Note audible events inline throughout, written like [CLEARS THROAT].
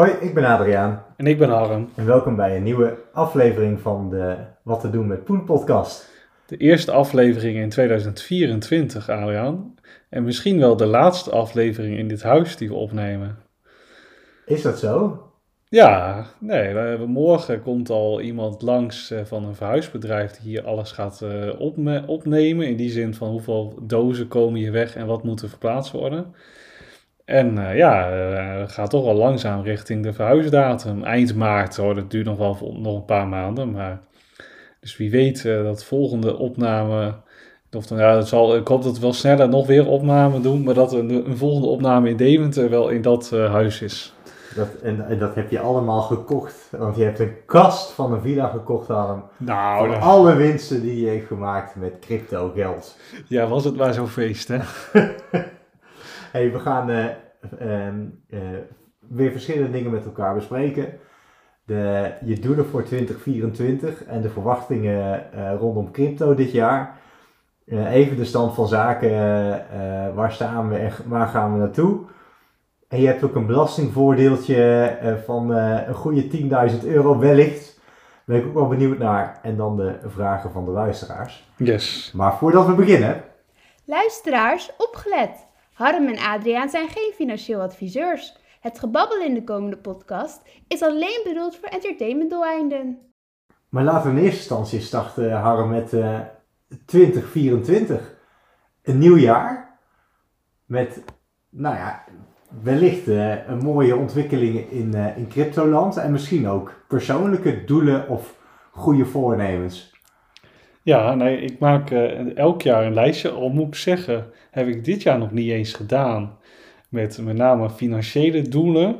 Hoi, ik ben Adriaan En ik ben Harm. en welkom bij een nieuwe aflevering van de Wat te doen met Poen podcast. De eerste aflevering in 2024, Adriaan. En misschien wel de laatste aflevering in dit huis die we opnemen. Is dat zo? Ja, nee, we- morgen komt al iemand langs eh, van een verhuisbedrijf die hier alles gaat eh, opne- opnemen. In die zin van hoeveel dozen komen hier weg en wat moet er verplaatst worden. En eh, ja, eh, het gaat toch wel langzaam richting de verhuisdatum. Eind maart hoor, dat duurt nog wel nog een paar maanden. Maar, dus wie weet eh, dat volgende opname, of dan, ja, dat zal, ik hoop dat we wel sneller nog weer opname doen. Maar dat een, een volgende opname in Deventer wel in dat huis is. Dat, en, en dat heb je allemaal gekocht, want je hebt een kast van een villa gekocht, Harm. Nou, Van alle winsten die je heeft gemaakt met crypto geld. Ja, was het maar zo'n feest, hè? [LAUGHS] Hey, we gaan weer verschillende dingen met elkaar bespreken. De, je doelen voor 2024 en de verwachtingen eh, rondom crypto dit jaar. Eh, even de stand van zaken, eh, waar staan we en waar gaan we naartoe. En je hebt ook een belastingvoordeeltje eh, van eh, een goede 10.000 euro wellicht. Ben ik ook wel benieuwd naar. En dan de vragen van de luisteraars. Yes. Maar voordat we beginnen, Luisteraars, opgelet! Harm en Adriaan zijn geen financieel adviseurs. Het gebabbel in de komende podcast is alleen bedoeld voor entertainmentdoeleinden. Maar laten we in eerste instantie starten, Harm, met eh 2024. Een nieuw jaar. Met, nou ja, wellicht eh, een mooie ontwikkelingen in, eh in cryptoland. En misschien ook persoonlijke doelen of goede voornemens. Ja, ik maak eh, elk jaar een lijstje. Al moet ik zeggen, heb ik dit jaar nog niet eens gedaan. Met met name financiële doelen.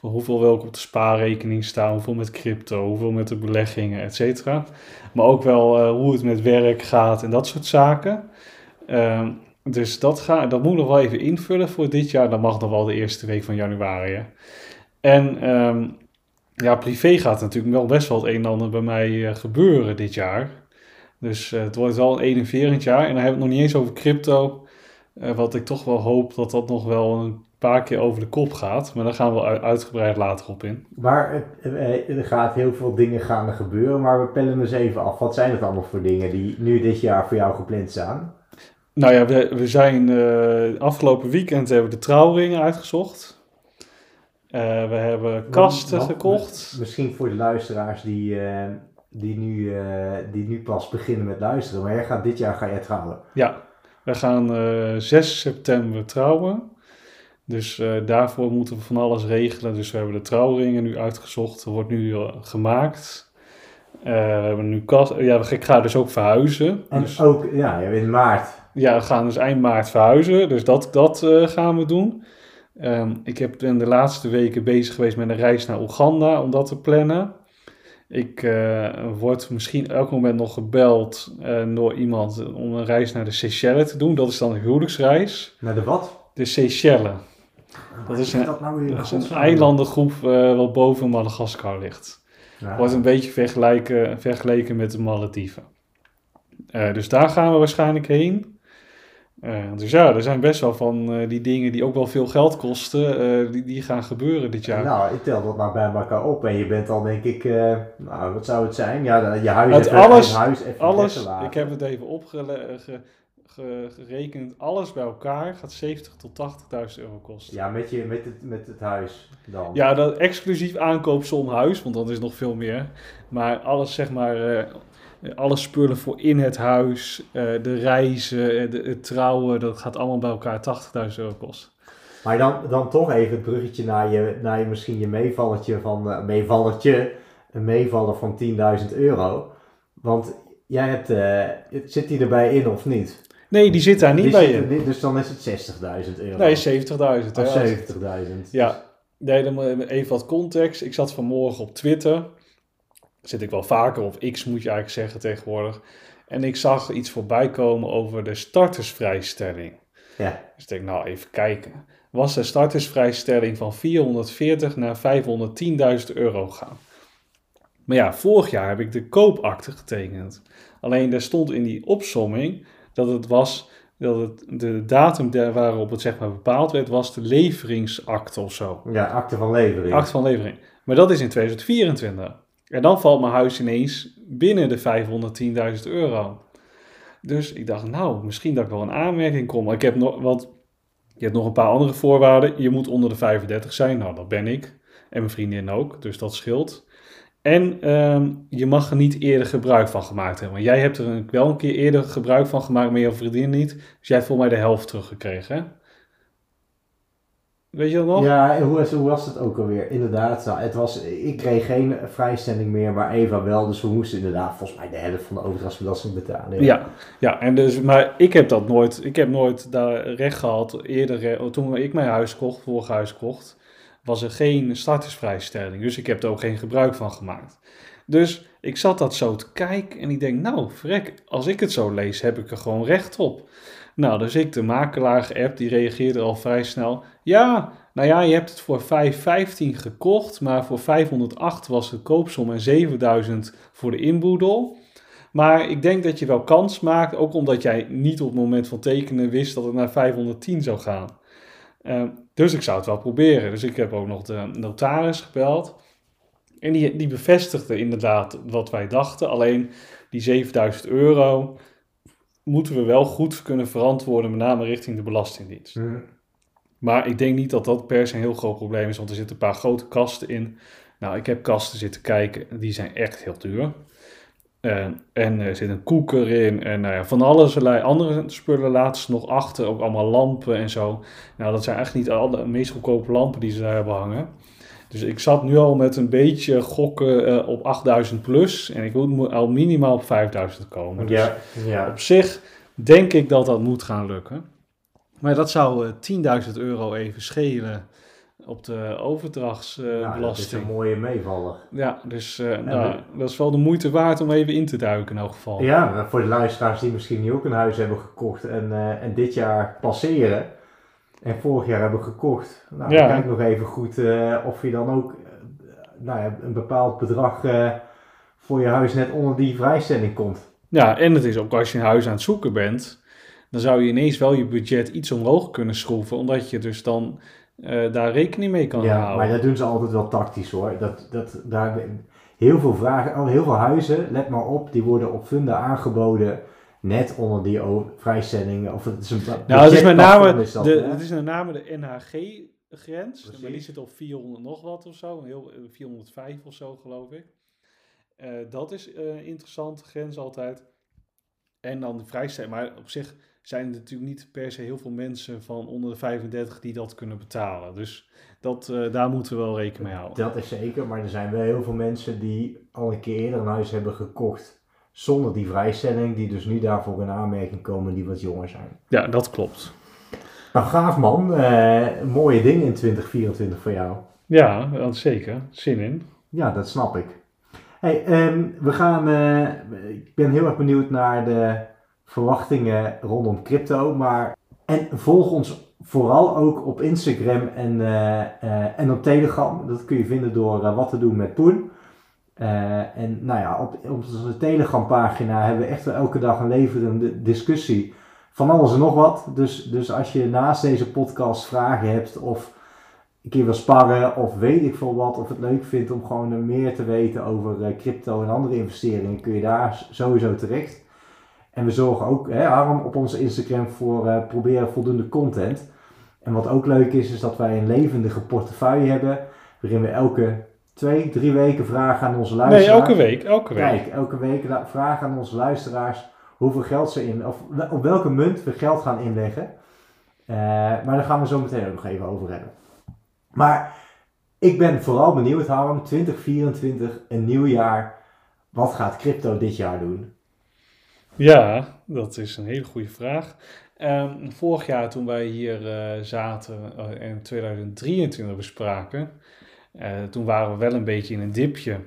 Hoeveel ik op de spaarrekening staan, hoeveel met crypto, hoeveel met de beleggingen, et cetera. Maar ook wel eh, hoe het met werk gaat en dat soort zaken. Ehm, dus dat, ga, dat moet ik nog wel even invullen voor dit jaar. Dat mag nog wel de eerste week van januari. hè. En ehm, ja, privé gaat natuurlijk wel best wel het een en ander bij mij eh, gebeuren dit jaar. Dus eh, het wordt wel een enerverend jaar. En dan hebben we het nog niet eens over crypto. eh, wat ik toch wel hoop dat dat nog wel een paar keer over de kop gaat. Maar daar gaan we uitgebreid later op in. Maar eh, er gaat heel veel dingen gaan er gebeuren. Maar we pellen eens even af. Wat zijn het allemaal voor dingen die nu dit jaar voor jou gepland staan? Nou ja, we, we zijn afgelopen weekend hebben we de trouwringen uitgezocht. We hebben kasten Wat- gekocht. Misschien voor de luisteraars die, die, nu, eh, die nu pas beginnen met luisteren. Maar jij gaat, dit jaar ga jij trouwen. Ja, we gaan eh 6 september trouwen. Dus eh, daarvoor moeten we van alles regelen. Dus we hebben de trouwringen nu uitgezocht. Er wordt nu gemaakt. We hebben nu kast. Ja, ik ga dus ook verhuizen. En Dus, ook, ja, in maart. ja, we gaan dus eind maart verhuizen. Dus dat, dat gaan we doen. Ehm, ik heb, ben de laatste weken bezig geweest met een reis naar Oeganda om dat te plannen. Ik eh, word misschien elk moment nog gebeld eh, door iemand om een reis naar de Seychelles te doen. Dat is dan een huwelijksreis. Naar de wat? De Seychelles. Dat is een- dat nou Dat is een godsnaam? eilandengroep eh, wat boven Madagaskar ligt. Ja. Wordt een beetje vergelijken, vergeleken met de Malediven. Dus daar gaan we waarschijnlijk heen. Eh, dus ja, er zijn best wel van eh, die dingen die ook wel veel geld kosten, eh, die, die gaan gebeuren dit jaar. Nou, ik tel dat maar bij elkaar op en je bent al denk ik, nou wat zou het zijn? Ja, je huis Het even, alles- huis even Alles, ik heb het even opgerekend, alles bij elkaar gaat 70 tot 80.000 euro kosten. Ja, met, je, met, het, met het huis dan. Ja, dat exclusief aankoopsom huis, want dat is nog veel meer. Maar alles, zeg maar, alle spullen voor in het huis, eh, de reizen, eh, de, het trouwen, dat gaat allemaal bij elkaar 80.000 euro kosten. Maar dan, dan toch even het bruggetje naar je, naar je misschien je meevallertje van, eh, meevallertje, een meevaller van 10.000 euro. Want jij hebt, zit die erbij in of niet? Nee, die zit daar niet Die bij er in. dus dan is het 60.000 euro. Nee, 70.000. hè. Of 70.000. Ja, nee, dan even wat context. Ik zat vanmorgen op Twitter. Zit ik wel vaker, of X moet je eigenlijk zeggen tegenwoordig. En ik zag iets voorbij komen over de startersvrijstelling. Ja. Dus ik denk, nou even kijken. Was de startersvrijstelling van 440 naar 510.000 euro gaan. Maar ja, vorig jaar heb ik de koopakte getekend. Alleen daar stond in die opsomming dat het was dat het, de datum daar waarop het zeg maar bepaald werd, was de leveringsakte of zo. Ja, akte van levering. Akte van levering. Maar dat is in 2024. En dan valt mijn huis ineens binnen de 510.000 euro. Dus ik dacht, nou, misschien dat ik wel een aanmerking kom. Ik heb nog, want je hebt nog een paar andere voorwaarden. Je moet onder de 35 zijn. Nou, dat ben ik. En mijn vriendin ook, dus dat scheelt. En ehm, je mag er niet eerder gebruik van gemaakt hebben. Want jij hebt er wel een keer eerder gebruik van gemaakt, maar je vriendin niet. Dus jij hebt volgens mij de helft teruggekregen? Weet je dat nog? Ja, hoe, was- hoe was het ook alweer? Inderdaad, nou, het was, ik kreeg geen vrijstelling meer, maar Eva wel. Dus we moesten inderdaad volgens mij de helft van de overdrachtsbelasting betalen. Ja, ja en dus, maar ik heb dat nooit, ik heb nooit daar recht gehad. Eerder, eh, toen ik mijn huis kocht, vorig huis kocht, was er geen startersvrijstelling. Dus ik heb er ook geen gebruik van gemaakt. Dus ik zat dat zo te kijken en ik denk, nou, vrek, als ik het zo lees, heb ik er gewoon recht op. Nou, dus ik de makelaar geappt, die reageerde al vrij snel. Ja, nou ja, je hebt het voor 515 gekocht, maar voor 508 was de koopsom en 7000 voor de inboedel. Maar ik denk dat je wel kans maakt, ook omdat jij niet op het moment van tekenen wist dat het naar 510 zou gaan. Eh, dus ik zou het wel proberen. Dus ik heb ook nog de notaris gebeld. En die, die bevestigde inderdaad wat wij dachten. Alleen die 7000 euro moeten we wel goed kunnen verantwoorden, met name richting de Belastingdienst. Maar ik denk niet dat dat per se een heel groot probleem is, want er zitten een paar grote kasten in. Nou, ik heb kasten zitten kijken, die zijn echt heel duur. Eh, en er zit een koeker in en nou ja, van allerlei andere spullen laten ze nog achter. Ook allemaal lampen en zo. Nou, dat zijn echt niet alle meest goedkope lampen die ze daar hebben hangen. Dus ik zat nu al met een beetje gokken eh, op 8000 plus. En ik moet al minimaal op 5000 komen. Dus Ja, ja. op zich denk ik dat dat moet gaan lukken. Maar dat zou eh, 10.000 euro even schelen op de Nou, dat is overdrachtsbelasting. een mooie meevaller. ja, dus eh, nou, dat is wel de moeite waard om even in te duiken in elk geval. Ja, voor de luisteraars die misschien nu ook een huis hebben gekocht en, eh, en dit jaar passeren en vorig jaar hebben gekocht. Nou, Ja. kijk nog even goed eh, of je dan ook eh, nou ja, een bepaald bedrag eh, voor je huis net onder die vrijstelling komt. Ja, en het is ook als je een huis aan het zoeken bent, dan zou je ineens wel je budget iets omhoog kunnen schroeven, omdat je dus dan eh, daar rekening mee kan ja, houden. maar dat doen ze altijd wel tactisch hoor. Dat, dat, daar, heel veel vragen, oh, heel veel huizen, let maar op, die worden op funda aangeboden net onder die o- vrijstelling. Of het is een Nou, het is met name is dat, de, het is met name de NHG-grens. Maar die zit op 400 nog wat of zo. een Heel, eh, 405 of zo, geloof ik. Eh, dat is eh, een interessante grens altijd. En dan de vrijstelling. Maar op zich zijn er natuurlijk niet per se heel veel mensen van onder de 35 die dat kunnen betalen. Dus dat, eh, daar moeten we wel rekening mee houden. Dat is zeker, maar er zijn wel heel veel mensen die al een keer eerder een huis hebben gekocht zonder die vrijstelling, die dus nu daarvoor in aanmerking komen die wat jonger zijn. Ja, dat klopt. Nou, gaaf man. Eh, mooie dingen in 2024 voor jou. Ja, dat zeker. Zin in. Ja, dat snap ik. Hey, ehm, we gaan, eh, ik ben heel erg benieuwd naar de verwachtingen rondom crypto, maar en volg ons vooral ook op Instagram en, eh, eh, en op Telegram. Dat kun je vinden door eh, wat te doen met Poen. En nou ja, op, op onze Telegram pagina hebben we echt elke dag een levendige discussie van alles en nog wat. Dus, dus als je naast deze podcast vragen hebt of een keer wil sparren of weet ik veel wat, of het leuk vindt om gewoon meer te weten over crypto en andere investeringen, kun je daar sowieso terecht. En we zorgen ook, hè, op onze Instagram voor eh, proberen voldoende content. En wat ook leuk is, is dat wij een levendige portefeuille hebben, waarin we elke twee, drie weken vragen aan onze Nee, luisteraars. elke week. Elke week. Kijk, elke week vragen aan onze luisteraars hoeveel geld ze in, of op welke munt we geld gaan inleggen. Eh, maar daar gaan we zo meteen ook nog even over hebben. Maar ik ben vooral benieuwd, Harm, 2024, een nieuw jaar. Wat gaat crypto dit jaar doen? Ja, dat is een hele goede vraag. Ehm, vorig jaar toen wij hier eh, zaten en 2023 bespraken, eh, toen waren we wel een beetje in een dipje.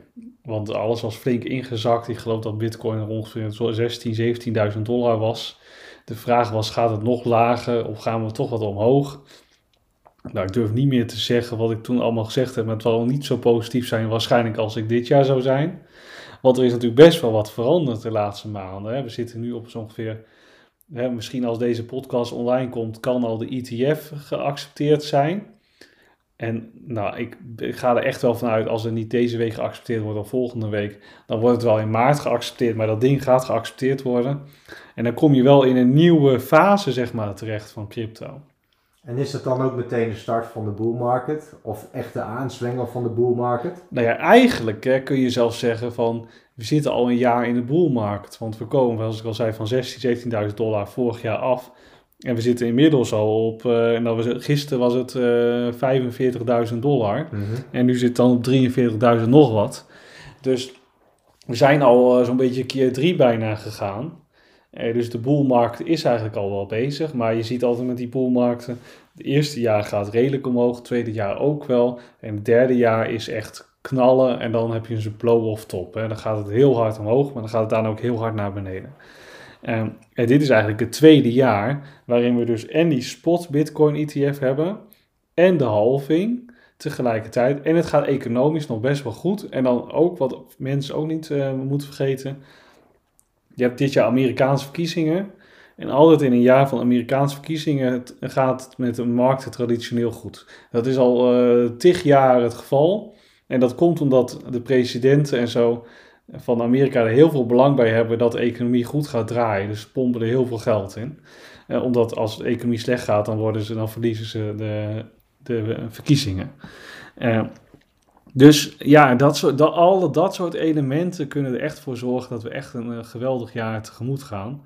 Want alles was flink ingezakt. Ik geloof dat bitcoin er ongeveer zo 16.000, 17.000 dollar was. De vraag was, gaat het nog lager of gaan we toch wat omhoog? Nou, ik durf niet meer te zeggen wat ik toen allemaal gezegd heb, maar het zal niet zo positief zijn waarschijnlijk als ik dit jaar zou zijn. Want er is natuurlijk best wel wat veranderd de laatste maanden. Hè. We zitten nu op zo ongeveer hè, misschien als deze podcast online komt, kan al de ETF geaccepteerd zijn. En nou, ik, ik ga er echt wel vanuit, als er niet deze week geaccepteerd wordt of volgende week, dan wordt het wel in maart geaccepteerd, maar dat ding gaat geaccepteerd worden. En dan kom je wel in een nieuwe fase, zeg maar, terecht van crypto. En is dat dan ook meteen de start van de bull market? Of echt de aanswenger van de bull market? Nou ja, eigenlijk hè, kun je zelfs zeggen van, we zitten al een jaar in de bull market. Want we komen, zoals ik al zei, van 16.000, 17.000 dollar vorig jaar af. En we zitten inmiddels al op, uh, nou, we, gisteren was het uh, 45.000 dollar. En nu zit het dan op 43.000 nog wat. Dus we zijn al uh, zo'n beetje keer drie bijna gegaan. Uh, dus de boelmarkt is eigenlijk al wel bezig. Maar je ziet altijd met die boelmarkten. Het eerste jaar gaat redelijk omhoog. Het tweede jaar ook wel. En het derde jaar is echt knallen. En dan heb je een blow-off top. Hè. Dan gaat het heel hard omhoog. Maar dan gaat het daarna ook heel hard naar beneden. Um, en dit is eigenlijk het tweede jaar waarin we dus en die spot Bitcoin ETF hebben en de halving tegelijkertijd. En het gaat economisch nog best wel goed. En dan ook, wat mensen ook niet uh, moeten vergeten, je hebt dit jaar Amerikaanse verkiezingen. En altijd in een jaar van Amerikaanse verkiezingen gaat het met de markten traditioneel goed. Dat is al uh, tig jaar het geval. En dat komt omdat de presidenten en zo van Amerika er heel veel belang bij hebben dat de economie goed gaat draaien. Dus pompen er heel veel geld in. Eh, omdat als de economie slecht gaat, dan, worden ze, dan verliezen ze de, de verkiezingen. Eh, dus ja, dat soort, dat, alle dat soort elementen kunnen er echt voor zorgen dat we echt een uh, geweldig jaar tegemoet gaan.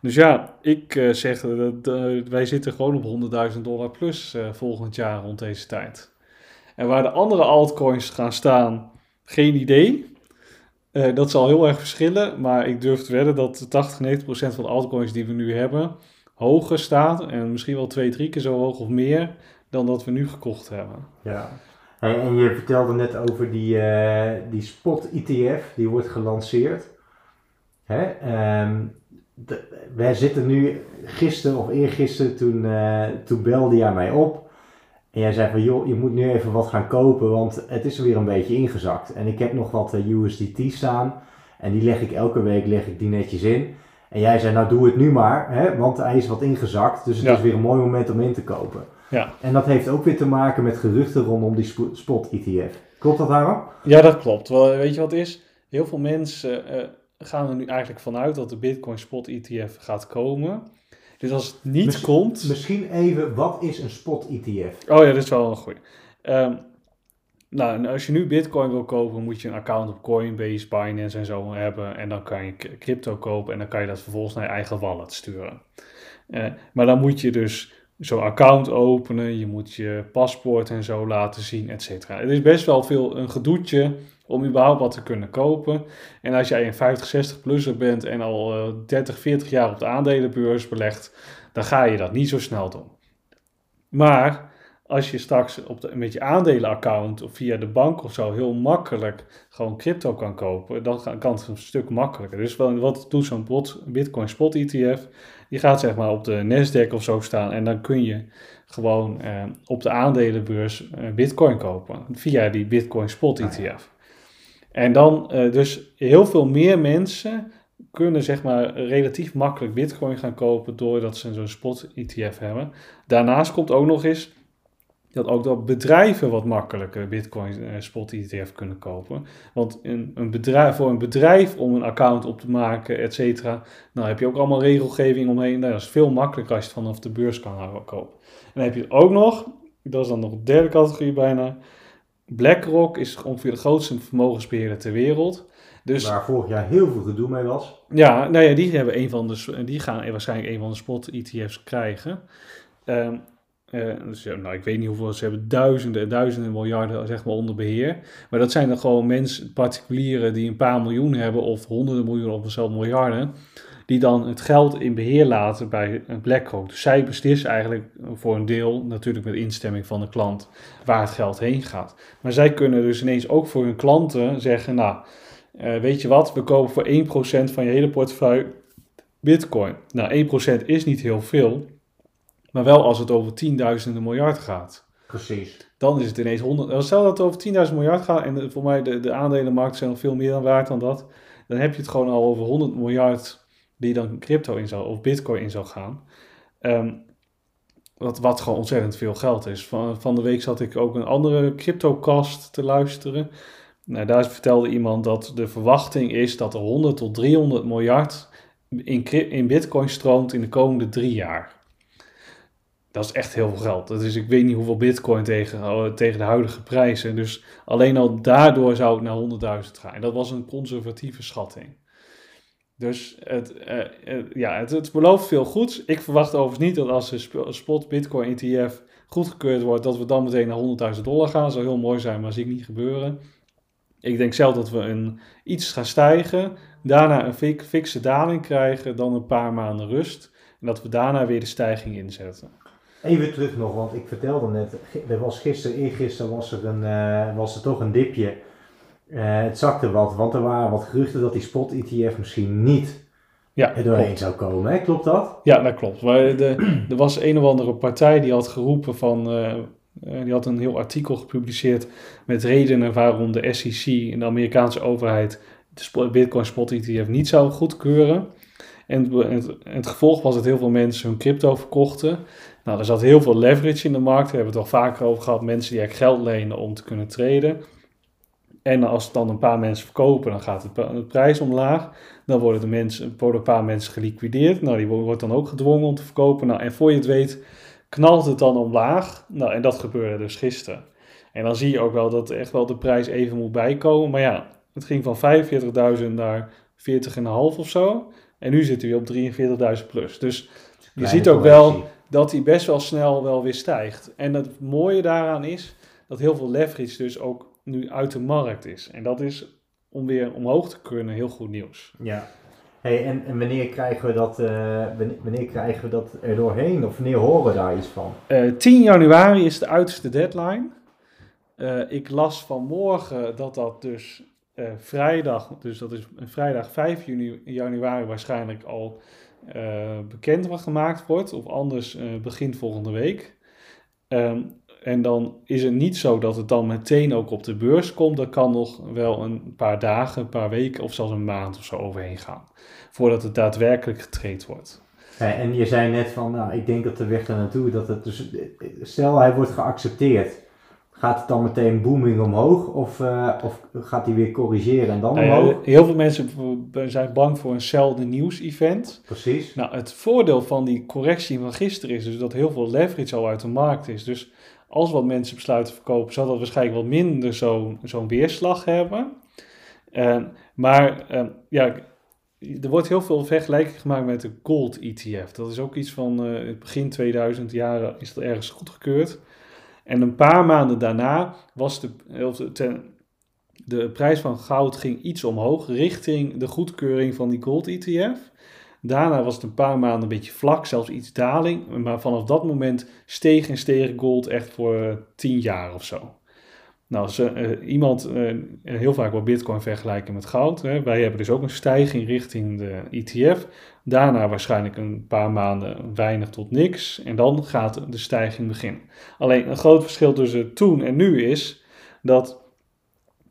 Dus ja, ik uh, zeg dat wij zitten gewoon op 100.000 dollar plus volgend jaar rond deze tijd. En waar de andere altcoins gaan staan, geen idee. Dat zal heel erg verschillen, maar ik durf te wedden dat 80, 90 procent van de altcoins die we nu hebben hoger staat en misschien wel twee, drie keer zo hoog of meer dan dat we nu gekocht hebben. Ja, en, en je vertelde net over die, uh, die spot ETF, die wordt gelanceerd. Hè? Um, de, wij zitten nu gisteren of eergisteren, toen, uh, toen belde jij mij op. En jij zei van, joh, je moet nu even wat gaan kopen, want het is weer een beetje ingezakt. En ik heb nog wat uh, USDT staan. En die leg ik elke week leg ik die netjes in. En jij zei, nou doe het nu maar, hè, want hij is wat ingezakt. Dus het ja. is weer een mooi moment om in te kopen. Ja. En dat heeft ook weer te maken met geruchten rondom die spot ETF. Klopt dat, Aaron? Ja, dat klopt. Wel, weet je wat het is? Heel veel mensen uh, gaan er nu eigenlijk vanuit dat de Bitcoin spot ETF gaat komen. Dus als het niet Miss komt... Misschien even, wat is een spot ETF? Oh ja, dat is wel een goeie. Um, nou, als je nu bitcoin wil kopen, moet je een account op Coinbase, Binance en zo hebben. En dan kan je crypto kopen en dan kan je dat vervolgens naar je eigen wallet sturen. Uh, maar dan moet je dus zo'n account openen, je moet je paspoort en zo laten zien, et cetera. Het is best wel veel een gedoetje om überhaupt wat te kunnen kopen. En als jij een 50, 60 plusser bent en al uh, 30, 40 jaar op de aandelenbeurs belegt, dan ga je dat niet zo snel doen. Maar als je straks op de, met je aandelenaccount of via de bank of zo heel makkelijk gewoon crypto kan kopen, dan kan het een stuk makkelijker. Dus wat doet zo'n Bitcoin Spot ETF? Die gaat zeg maar op de Nasdaq of zo staan en dan kun je gewoon eh, op de aandelenbeurs eh, Bitcoin kopen via die Bitcoin Spot ETF. En dan uh, dus heel veel meer mensen kunnen zeg maar relatief makkelijk bitcoin gaan kopen doordat ze zo'n spot ETF hebben. Daarnaast komt ook nog eens dat ook dat bedrijven wat makkelijker bitcoin spot ETF kunnen kopen. Want een, een bedrijf, voor een bedrijf om een account op te maken, et cetera, nou heb je ook allemaal regelgeving omheen. Nou, dat is veel makkelijker als je het vanaf de beurs kan kopen. En dan heb je ook nog, dat is dan nog de derde categorie bijna, BlackRock is ongeveer de grootste vermogensbeheerder ter wereld. Dus, Waar vorig jaar heel veel gedoe mee was. Ja, nou ja, die, hebben een van de, die gaan waarschijnlijk een van de spot-ETF's krijgen. Um, uh, dus, nou, ik weet niet hoeveel, ze hebben duizenden en duizenden miljarden zeg maar, onder beheer. Maar dat zijn dan gewoon mensen, particulieren die een paar miljoen hebben of honderden miljoenen of zelfs miljarden. Die dan het geld in beheer laten bij BlackRock. Dus zij beslissen eigenlijk voor een deel, natuurlijk met instemming van de klant, waar het geld heen gaat. Maar zij kunnen dus ineens ook voor hun klanten zeggen, nou, uh, weet je wat, we kopen voor 1% van je hele portefeuille bitcoin. Nou, 1% is niet heel veel, maar wel als het over tienduizenden miljard gaat. Precies. Dan is het ineens 100. Stel dat het over 10.000 miljard gaat en de, voor mij de, de aandelenmarkt zijn nog veel meer dan waard dan dat. Dan heb je het gewoon al over 100 miljard die dan crypto in zou, of bitcoin in zou gaan. Ehm, wat, wat gewoon ontzettend veel geld is. Van, van de week zat ik ook een andere cryptocast te luisteren. Nou, daar vertelde iemand dat de verwachting is dat er 100 tot 300 miljard in, in bitcoin stroomt in de komende drie jaar. Dat is echt heel veel geld. Dat is, ik weet niet hoeveel bitcoin tegen, eh, tegen de huidige prijzen. Dus alleen al daardoor zou het naar 100.000 gaan. Dat was een conservatieve schatting. Dus het, eh, eh, ja, het, het belooft veel goeds. Ik verwacht overigens niet dat als de sp- spot Bitcoin ETF goedgekeurd wordt, dat we dan meteen naar 100.000 dollar gaan. Dat zou heel mooi zijn, maar zie ik niet gebeuren. Ik denk zelf dat we een, iets gaan stijgen, daarna een fik, fikse daling krijgen, dan een paar maanden rust. En dat we daarna weer de stijging inzetten. Even terug nog, want ik vertelde net, er was gisteren, eergisteren was er, een, eh, was er toch een dipje. Eh, het zakte wat, want er waren wat geruchten dat die spot ETF misschien niet Ja, er doorheen klopt. zou komen. Hè? Klopt dat? Ja, dat klopt. Maar de, [CLEARS THROAT] er was een of andere partij die had geroepen van. eh, die had een heel artikel gepubliceerd met redenen waarom de SEC en de Amerikaanse overheid de Bitcoin Spot ETF niet zou goedkeuren. En het, het, het gevolg was dat heel veel mensen hun crypto verkochten. Nou, er zat heel veel leverage in de markt. Daar hebben we het al vaker over gehad. Mensen die eigenlijk geld lenen om te kunnen traden. En als het dan een paar mensen verkopen, dan gaat de, prijs omlaag. Dan worden, de mensen, worden een paar mensen geliquideerd. Nou, die wo- wordt dan ook gedwongen om te verkopen. Nou, en voor je het weet, knalt het dan omlaag. Nou, en dat gebeurde dus gisteren. En dan zie je ook wel dat echt wel de prijs even moet bijkomen. Maar ja, het ging van 45.000 naar 40,5 of zo. En nu zitten we op 43.000 plus. Dus je Kleine ziet ook wel. Dat hij best wel snel wel weer stijgt. En het mooie daaraan is dat heel veel leverage dus ook nu uit de markt is. En dat is om weer omhoog te kunnen heel goed nieuws. Ja. Hey, en, en wanneer krijgen we dat, eh, wanneer, krijgen we dat er doorheen? Of wanneer horen we daar iets van? Eh 10 januari is de uiterste deadline. Eh, ik las vanmorgen dat dat dus vrijdag, dus dat is vrijdag 5 juni, januari waarschijnlijk al eh, bekend wat gemaakt wordt. Of anders eh, begint volgende week. Ehm, en dan is het niet zo dat het dan meteen ook op de beurs komt. Dat kan nog wel een paar dagen, een paar weken of zelfs een maand of zo overheen gaan. Voordat het daadwerkelijk getraind wordt. En je zei net van, nou, ik denk dat de weg daar naartoe, dat het dus, stel hij wordt geaccepteerd, gaat het dan meteen booming omhoog of, eh, of gaat hij weer corrigeren en dan Nou ja, omhoog? heel veel mensen zijn bang voor eenzelfde nieuws-event. Precies. Nou, het voordeel van die correctie van gisteren is dus dat heel veel leverage al uit de markt is. Dus als wat mensen besluiten te verkopen, zal dat waarschijnlijk wat minder zo- zo'n weerslag hebben. Eh, maar eh, ja, er wordt heel veel vergelijking gemaakt met de gold ETF. Dat is ook iets van eh, begin 2000 jaren is dat ergens goedgekeurd. En een paar maanden daarna was de, de, prijs van goud ging iets omhoog richting de goedkeuring van die gold ETF. Daarna was het een paar maanden een beetje vlak, zelfs iets daling. Maar vanaf dat moment steeg en steeg gold echt voor eh, 10 jaar of zo. Nou, als eh, iemand eh, heel vaak wat bitcoin vergelijken met goud. Hè. Wij hebben dus ook een stijging richting de ETF. Daarna waarschijnlijk een paar maanden weinig tot niks. En dan gaat de stijging beginnen. Alleen een groot verschil tussen toen en nu is dat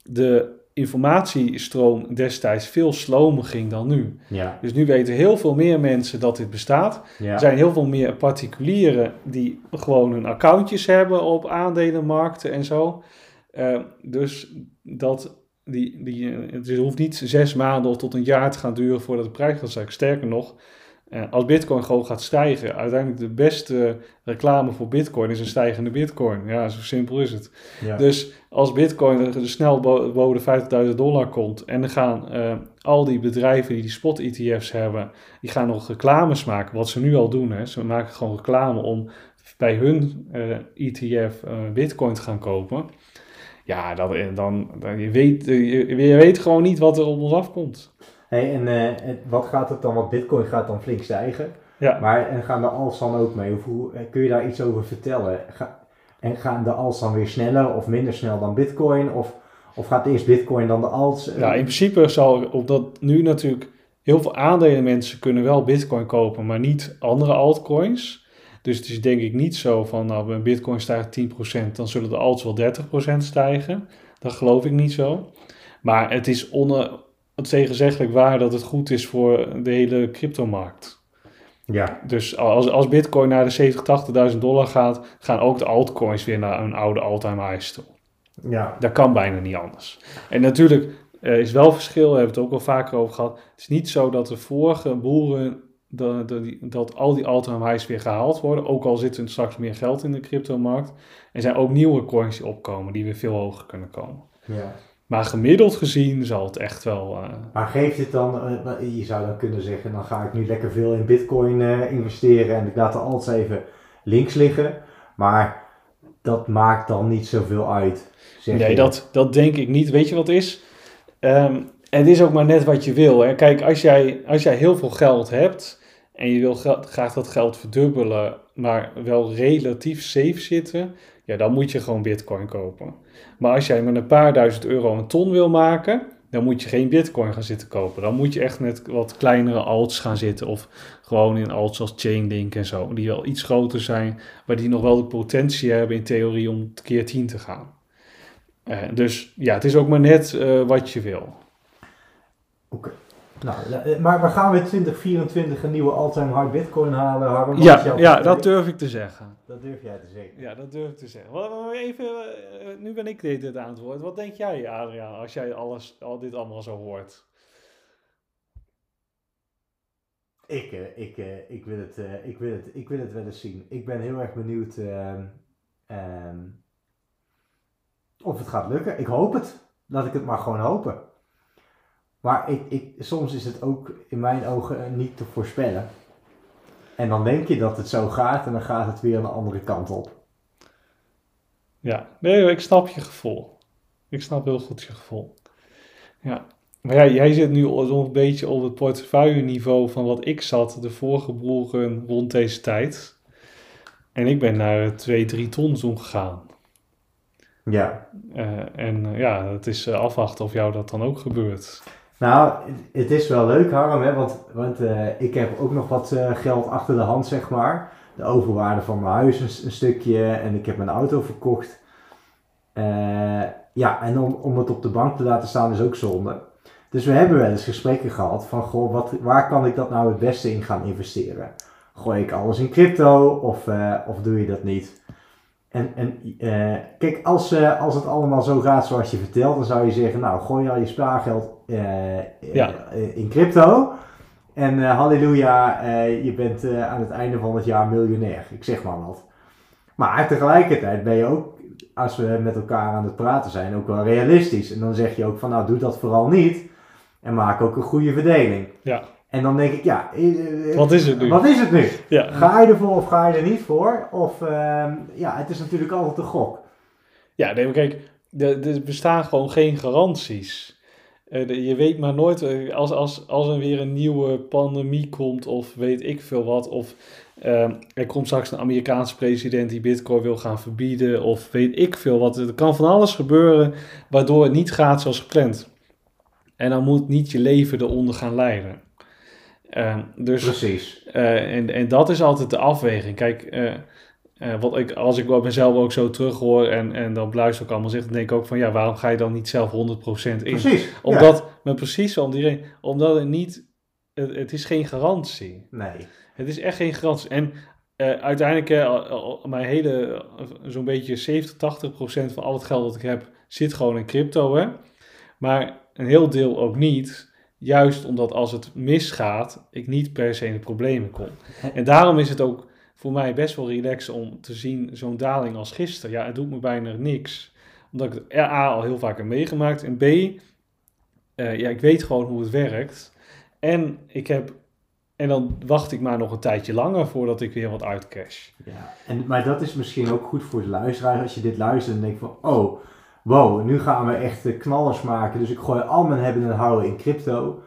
de informatiestroom destijds veel slomer ging dan nu. Ja. Dus nu weten heel veel meer mensen dat dit bestaat. ja. Er zijn heel veel meer particulieren die gewoon hun accountjes hebben op aandelenmarkten en zo. Eh, dus dat die, die, het hoeft niet zes maanden of tot een jaar te gaan duren voordat de prijs gaat stijgen. Sterker nog, eh, als Bitcoin gewoon gaat stijgen, uiteindelijk de beste reclame voor Bitcoin is een stijgende Bitcoin. Ja, zo simpel is het. ja. Dus als Bitcoin er snel bo- boven de 50.000 dollar komt en dan gaan eh, al die bedrijven die die spot-ETF's hebben, die gaan nog reclames maken, wat ze nu al doen. Hè. Ze maken gewoon reclame om bij hun ETF eh, Bitcoin te gaan kopen. Ja, dan, dan, dan je, weet, eh, je, je weet gewoon niet wat er op ons afkomt. Hey, en eh, wat gaat het dan, want bitcoin gaat dan flink stijgen. Ja. Maar en gaan de als dan ook mee? Of hoe, eh, kun je daar iets over vertellen? Ga, en gaan de als dan weer sneller of minder snel dan bitcoin? Of, of gaat eerst bitcoin dan de als? Ja, in principe zal, omdat nu natuurlijk heel veel aandelenmensen kunnen wel bitcoin kopen, maar niet andere altcoins. Dus het is denk ik niet zo van, nou, een bitcoin stijgt 10%, dan zullen de alts wel 30% stijgen. Dat geloof ik niet zo. Maar het is on, tegenzeggelijk waar dat het goed is voor de hele cryptomarkt. Ja, Dus als, als bitcoin naar de 70, 80.000 dollar gaat, gaan ook de altcoins weer naar een oude all-time highs toe. ja, Dat kan bijna niet anders. En natuurlijk eh, is wel verschil, we hebben het ook al vaker over gehad. Het is niet zo dat de vorige boeren, dat, dat, die- dat al die all-time highs weer gehaald worden. Ook al zit er straks meer geld in de cryptomarkt. Er zijn ook nieuwe coins die opkomen, die weer veel hoger kunnen komen. ja. Maar gemiddeld gezien zal het echt wel... eh, Maar geeft dit dan, eh, je zou dan kunnen zeggen, dan ga ik nu lekker veel in bitcoin eh, investeren en ik laat de alts even links liggen. Maar dat maakt dan niet zoveel uit. Zeg Nee, je. dat, dat denk ik niet. Weet je wat het is? Ehm, het is ook maar net wat je wil. Hè? Kijk, als jij, als jij heel veel geld hebt en je wil graag dat geld verdubbelen, maar wel relatief safe zitten, ja, dan moet je gewoon bitcoin kopen. Maar als jij met een paar duizend euro een ton wil maken, dan moet je geen bitcoin gaan zitten kopen. Dan moet je echt met wat kleinere alts gaan zitten of gewoon in alts als Chainlink en zo, die wel iets groter zijn, maar die nog wel de potentie hebben in theorie om keer 10 te gaan. Eh, dus ja, het is ook maar net eh, wat je wil. Nou, eh, maar we gaan we in 2024 een nieuwe all-time high bitcoin halen, Harm? Ja, ja, dat durf ik te zeggen. dat durf jij te zeggen. Ja, dat durf ik te zeggen. Even, eh, nu ben ik dit, dit aan het woord. Wat denk jij, Adriaan, als jij alles, al dit allemaal zo hoort? Ik, eh, ik, eh, ik, wil het, eh, ik, wil het, ik wil het wel eens zien. Ik ben heel erg benieuwd ehm, ehm, of het gaat lukken. Ik hoop het. Laat ik het maar gewoon hopen. Maar ik, ik, soms is het ook in mijn ogen eh, niet te voorspellen. En dan denk je dat het zo gaat en dan gaat het weer een andere kant op. Ja, nee, ik snap je gevoel. Ik snap heel goed je gevoel. Ja. Maar ja, jij zit nu zo'n beetje op het portefeuille niveau van wat ik zat de vorige boeren rond deze tijd. En ik ben naar 2, 3 ton zo'n gegaan. Ja. Eh, en eh, ja, het is afwachten of jou dat dan ook gebeurt. Nou, het is wel leuk, Harm, hè? want, want eh, ik heb ook nog wat eh, geld achter de hand, zeg maar. De overwaarde van mijn huis een, een stukje en ik heb mijn auto verkocht. Eh, ja, en om, om het op de bank te laten staan is ook zonde. Dus we hebben wel eens gesprekken gehad van, goh, wat, waar kan ik dat nou het beste in gaan investeren? Gooi ik alles in crypto of, of doe je dat niet? En, en kijk, als, als het allemaal zo gaat zoals je vertelt, dan zou je zeggen, nou, gooi al je spaargeld Ja. eh, in crypto. En eh, halleluja, eh, je bent eh, aan het einde van het jaar miljonair. Ik zeg maar wat. Maar tegelijkertijd ben je ook, als we met elkaar aan het praten zijn, ook wel realistisch. En dan zeg je ook van, nou, doe dat vooral niet. En maak ook een goede verdeling. Ja. En dan denk ik, ja, eh, Wat is het nu? Wat is het nu? Ja, Ga je ervoor of ga je er niet voor? Of, ehm, ja, het is natuurlijk altijd een gok. ja nee, maar kijk, er, er bestaan gewoon geen garanties. Eh, je weet maar nooit, eh, als, als, als er weer een nieuwe pandemie komt of weet ik veel wat, of ehm, er komt straks een Amerikaanse president die bitcoin wil gaan verbieden, of weet ik veel wat. Er kan van alles gebeuren waardoor het niet gaat zoals gepland. En dan moet niet je leven eronder gaan lijden. Ehm, dus Precies. Eh, en, en dat is altijd de afweging. Kijk, eh, eh, wat ik, als ik mezelf ook zo terughoor en, en dan beluister ik allemaal zeg, dan denk ik ook van ja, waarom ga je dan niet zelf 100% in? Precies. ja. Omdat, maar precies om die reden, omdat het niet, het, het is geen garantie. Nee. Het is echt geen garantie. En eh, uiteindelijk, eh, mijn hele, zo'n beetje 70, 80 procent van al het geld dat ik heb, zit gewoon in crypto. Hè? Maar een heel deel ook niet. Juist omdat als het misgaat, ik niet per se in de problemen kom. En daarom is het ook voor mij best wel relaxed om te zien zo'n daling als gisteren. Ja, het doet me bijna niks. Omdat ik het A al heel vaak heb meegemaakt. En B, eh, ja, ik weet gewoon hoe het werkt. En ik heb en dan wacht ik maar nog een tijdje langer voordat ik weer wat uitcash. Ja. En, maar dat is misschien ook goed voor de luisteraar. Als je dit luistert en denkt van, oh, wow, nu gaan we echt eh, knallers maken. Dus ik gooi al mijn hebben en houden in crypto.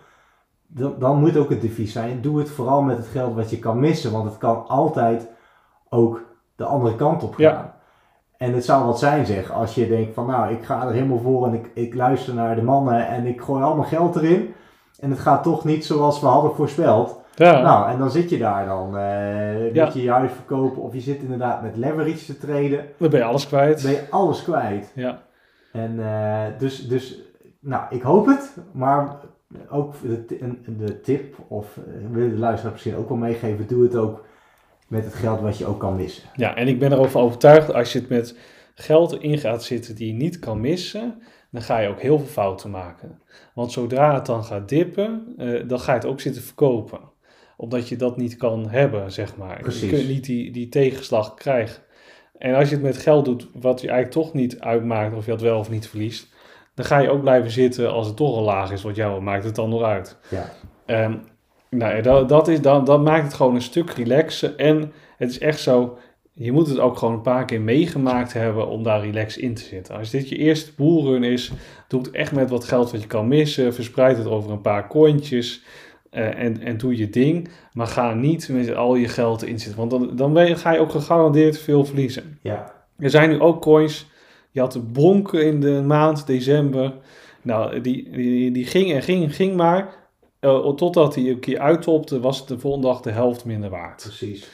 Dan, dan moet ook het devies zijn. Doe het vooral met het geld wat je kan missen. Want het kan altijd ook de andere kant op gaan. Ja. En het zou wat zijn zeg, als je denkt van nou, ik ga er helemaal voor en ik, ik luister naar de mannen en ik gooi allemaal geld erin. En het gaat toch niet zoals we hadden voorspeld. Ja, Nou, en dan zit je daar dan. Ja. Moet je je huis verkopen of je zit inderdaad met leverage te treden. dan ben je alles Dan kwijt. ben je alles kwijt. Ja, En eh, dus, dus, nou, ik hoop het. Maar ook de, de tip, of eh, wil de luisteraar misschien ook wel meegeven, doe het ook met het geld wat je ook kan missen. Ja, en ik ben erover overtuigd, als je het met geld in gaat zitten die je niet kan missen, dan ga je ook heel veel fouten maken. Want zodra het dan gaat dippen, eh, dan ga je het ook zitten verkopen. Omdat je dat niet kan hebben, zeg maar. Precies. Je kunt niet die, die tegenslag krijgen. En als je het met geld doet, wat je eigenlijk toch niet uitmaakt of je het wel of niet verliest, dan ga je ook blijven zitten als het toch al laag is, wat jou maakt het dan nog uit. Ja, Ehm, nou ja, dat, dat, is, dan, dat maakt het gewoon een stuk relaxer. En het is echt zo, je moet het ook gewoon een paar keer meegemaakt hebben om daar relaxed in te zitten. Als dit je eerste boelrun is, doe het echt met wat geld wat je kan missen. Verspreid het over een paar cointjes eh, en, en doe je ding. Maar ga niet met al je geld in zitten, want dan, dan ben je, ga je ook gegarandeerd veel verliezen. ja, Er zijn nu ook coins. Je had de bonken in de maand december. Nou, die, die, die ging en ging en ging maar. Eh, totdat hij een keer uittopte, was het de volgende dag de helft minder waard. precies.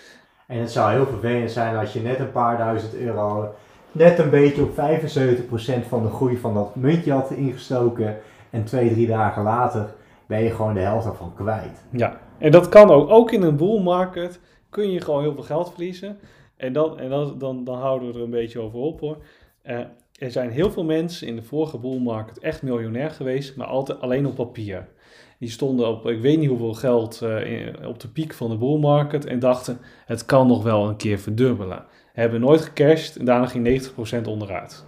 En het zou heel vervelend zijn als je net een paar duizend euro, net een beetje op 75% van de groei van dat muntje had ingestoken. En twee, drie dagen later ben je gewoon de helft ervan kwijt. Ja, en dat kan ook. Ook in een bull market kun je gewoon heel veel geld verliezen. En, dan, en dan, dan houden we er een beetje over op hoor. Eh, er zijn heel veel mensen in de vorige bull market echt miljonair geweest, maar altijd alleen op papier. Die stonden op, ik weet niet hoeveel geld, eh, op de piek van de bull market en dachten, het kan nog wel een keer verdubbelen. Hebben nooit gecashed en daarna ging 90% onderuit.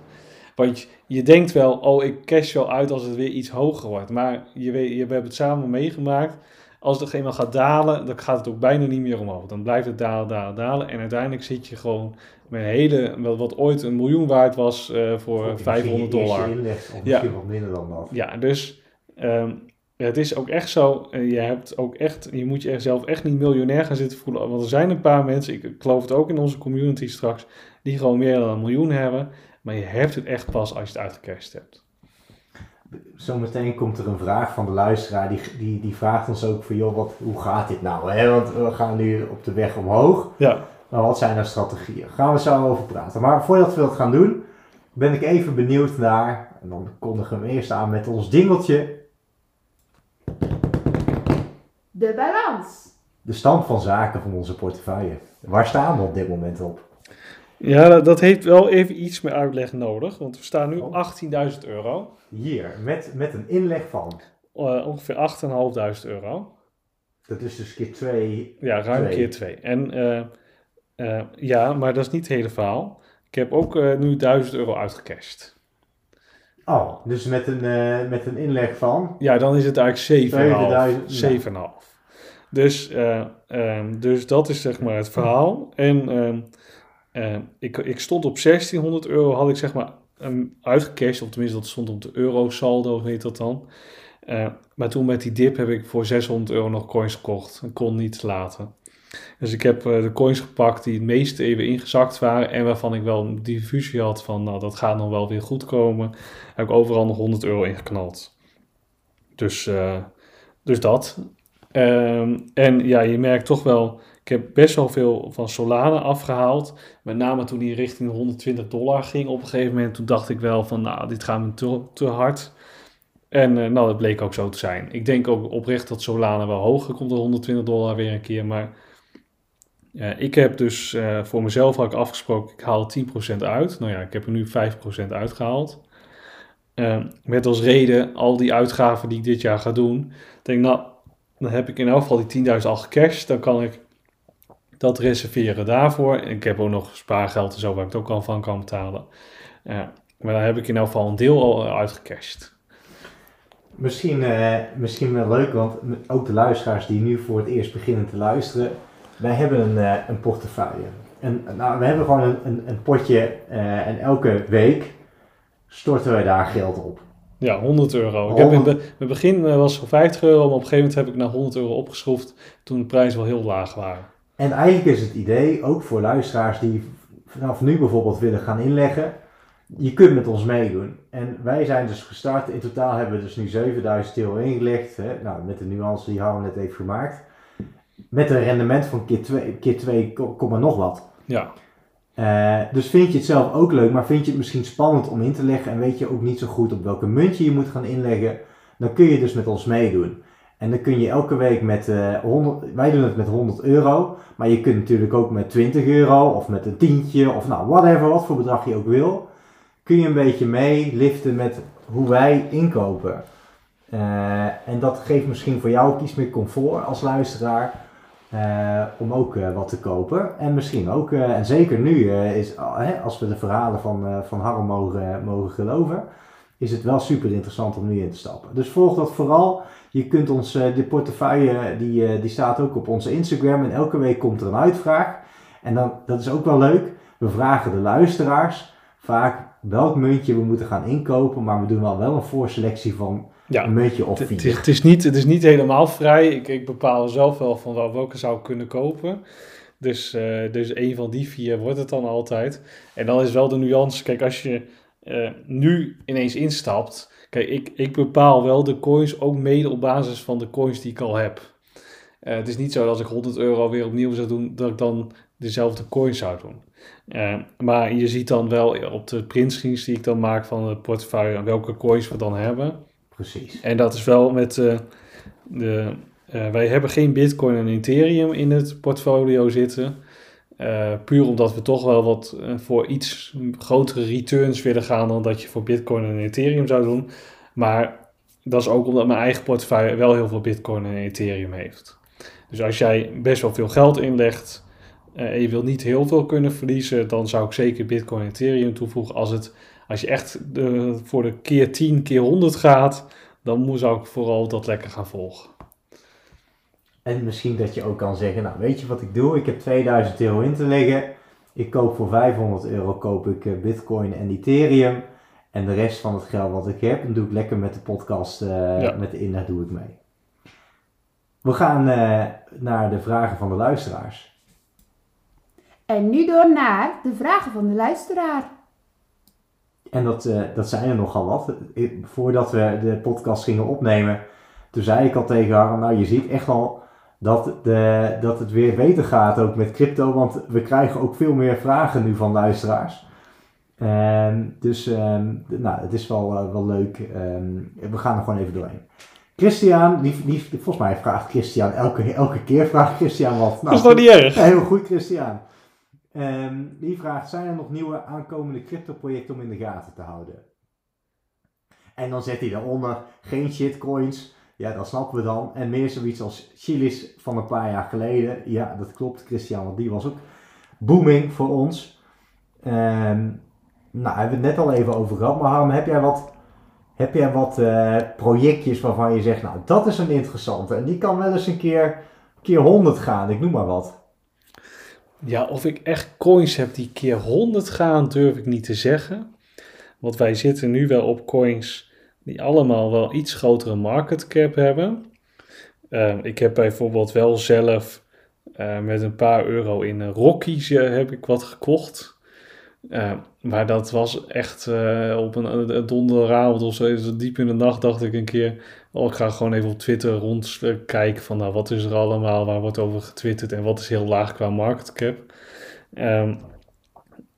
Want je, denkt wel, oh ik cash wel uit als het weer iets hoger wordt. Maar je weet, je, hebben het samen meegemaakt. Als het eenmaal gaat dalen, dan gaat het ook bijna niet meer omhoog. Dan blijft het dalen, dalen, dalen. En uiteindelijk zit je gewoon met een hele, wat, wat ooit een miljoen waard was eh, voor Misschien 500 je eerste dollar. inleg, of Ja. misschien wat minder dan dat. Ja, dus ehm, het is ook echt zo. je, hebt ook echt, je moet je zelf echt niet miljonair gaan zitten voelen. Want er zijn een paar mensen, ik, ik geloof het ook in onze community straks, die gewoon meer dan een miljoen hebben. Maar je hebt het echt pas als je het uitgecashed hebt. Zometeen komt er een vraag van de luisteraar, die, die, die vraagt ons ook van, joh, wat, hoe gaat dit nou? Hè? Want we gaan nu op de weg omhoog, Ja, maar wat zijn nou strategieën? Gaan we zo over praten. Maar voordat we dat gaan doen, ben ik even benieuwd naar, en dan kondigen we hem eerst aan met ons dingeltje, De balans. de stand van zaken van onze portefeuille. Waar staan we op dit moment op? Ja dat, dat heeft wel even iets meer uitleg nodig. Want we staan nu op 18.000 euro. Hier, met, met een inleg van, Eh, ongeveer 8.500 euro. dat is dus keer 2, Ja, ruim Twee. keer twee. En eh, eh, ja, maar dat is niet het hele verhaal. Ik heb ook nu 1000 euro uitgecashed. oh, dus met een, met een inleg van, Ja, dan is het eigenlijk 7,5. 7000, 7,5. Dus, eh, ehm, dus dat is zeg maar het verhaal. En ehm, ik, ik stond op 1600 euro, had ik zeg maar um, uitgecashed. Of tenminste, dat stond op de euro saldo, hoe heet dat dan. Eh, maar toen met die dip heb ik voor 600 euro nog coins gekocht. Ik kon niet laten. Dus ik heb eh, de coins gepakt die het meeste even ingezakt waren. En waarvan ik wel een diffusie had van, nou dat gaat nog wel weer goed komen. Heb ik overal nog 100 euro ingeknald. Dus, eh, dus dat. Ehm, en ja, je merkt toch wel, ik heb best wel veel van Solana afgehaald. Met name toen die richting 120 dollar ging op een gegeven moment. Toen dacht ik wel van, nou, dit gaat me te, te hard. En eh, nou, dat bleek ook zo te zijn. Ik denk ook oprecht dat Solana wel hoger komt dan 120 dollar weer een keer. Maar eh, ik heb dus eh, voor mezelf ik afgesproken, ik haal 10% uit. Nou ja, ik heb er nu 5% uitgehaald. Eh, met als reden al die uitgaven die ik dit jaar ga doen. Ik denk, nou, dan heb ik in elk geval die 10.000 al gecashed. Dan kan ik dat reserveren daarvoor. Ik heb ook nog spaargeld en zo waar ik het ook al van kan betalen. Maar dan heb ik in elk geval een deel al eh, uitgecashed. Misschien, eh, misschien wel leuk, want ook de luisteraars die nu voor het eerst beginnen te luisteren. Wij hebben een, eh, een portefeuille. En, nou, we hebben gewoon een, een, een potje en elke week storten wij daar geld op. Ja, 100 euro. Ik heb in be- mijn begin was het voor 50 euro, maar op een gegeven moment heb ik naar 100 euro opgeschroefd toen de prijzen wel heel laag waren. En eigenlijk is het idee, ook voor luisteraars die vanaf nu bijvoorbeeld willen gaan inleggen, je kunt met ons meedoen. En wij zijn dus gestart, in totaal hebben we dus nu 7000 euro ingelegd, hè? Nou, met de nuance die Harm net heeft gemaakt. Met een rendement van keer 2, keer 2, komma nog wat. Ja, Eh, dus vind je het zelf ook leuk, maar vind je het misschien spannend om in te leggen en weet je ook niet zo goed op welke muntje je moet gaan inleggen, dan kun je dus met ons meedoen. En dan kun je elke week met eh 100, wij doen het met 100 euro, maar je kunt natuurlijk ook met 20 euro of met een tientje of nou whatever, wat voor bedrag je ook wil, kun je een beetje meeliften met hoe wij inkopen. Eh, en dat geeft misschien voor jou ook iets meer comfort als luisteraar eh, om ook wat te kopen. En misschien ook, en zeker nu, is, hè, als we de verhalen van, van Harm mogen, mogen geloven, is het wel super interessant om nu in te stappen. Dus volg dat vooral. Je kunt ons, eh, de portefeuille, die, eh, die staat ook op onze Instagram. En elke week komt er een uitvraag. En dan, dat is ook wel leuk. We vragen de luisteraars vaak welk muntje we moeten gaan inkopen. Maar we doen wel wel een voorselectie van Ja, een muntje of vier. het is, het, is niet, het is niet helemaal vrij. Ik, ik bepaal zelf wel van wel, welke zou ik kunnen kopen. Dus, eh, dus een van die vier wordt het dan altijd. En dan is wel de nuance. Kijk, als je eh, nu ineens instapt. Kijk, ik, ik bepaal wel de coins ook mede op basis van de coins die ik al heb. Eh, het is niet zo dat als ik 100 euro weer opnieuw zou doen, dat ik dan dezelfde coins zou doen. Eh, maar je ziet dan wel op de printscreens die ik dan maak van het portefeuille welke coins we dan hebben. Precies. En dat is wel met de. wij hebben geen Bitcoin en Ethereum in het portfolio zitten. Eh, puur omdat we toch wel wat eh, voor iets grotere returns willen gaan dan dat je voor Bitcoin en Ethereum zou doen. Maar dat is ook omdat mijn eigen portefeuille wel heel veel Bitcoin en Ethereum heeft. Dus als jij best wel veel geld inlegt eh, en je wil niet heel veel kunnen verliezen, dan zou ik zeker Bitcoin en Ethereum toevoegen. Als, het, als je echt de, voor de keer 10, keer 100 gaat, dan zou ik vooral dat lekker gaan volgen. En misschien dat je ook kan zeggen, nou weet je wat ik doe? Ik heb 2000 euro in te leggen. Ik koop voor 500 euro koop ik eh, bitcoin en ethereum. En de rest van het geld wat ik heb, dan doe ik lekker met de podcast, eh, Ja. met de inleg doe ik mee. We gaan eh, naar de vragen van de luisteraars. En nu door naar de vragen van de luisteraar. En dat, eh, dat zijn er nogal wat. Voordat we de podcast gingen opnemen, toen zei ik al tegen haar, nou je ziet echt al dat, de, dat het weer beter gaat ook met crypto, want we krijgen ook veel meer vragen nu van luisteraars. Ehm, dus ehm, nou, het is wel, eh, wel leuk. Ehm, we gaan er gewoon even doorheen. Christian, die, die, volgens mij vraagt Christian elke, elke keer vraagt Christian wat. dat is toch niet erg? [LAUGHS] Heel goed, Christian. Die vraagt: zijn er nog nieuwe aankomende crypto-projecten om in de gaten te houden? En dan zet hij daaronder: geen shitcoins. Ja, dat snappen we dan. En meer zoiets als Chilis van een paar jaar geleden. Ja, dat klopt, Christian, want die was ook booming voor ons. Ehm, nou, hebben we het net al even over gehad. Maar Harm, heb jij wat, heb jij wat eh, projectjes waarvan je zegt: nou, dat is een interessante. En die kan wel eens een keer, keer 100 gaan, ik noem maar wat. Ja, of ik echt coins heb die keer 100 gaan, durf ik niet te zeggen. Want wij zitten nu wel op coins die allemaal wel iets grotere market cap hebben. Eh, ik heb bijvoorbeeld wel zelf eh, met een paar euro in Rockies eh, heb ik wat gekocht. Eh, maar dat was echt eh, op een, een donderavond of zo, zo diep in de nacht dacht ik een keer... Oh, ik ga gewoon even op Twitter rondkijken van nou, wat is er allemaal, waar wordt over getwitterd en wat is heel laag qua market cap. Ehm,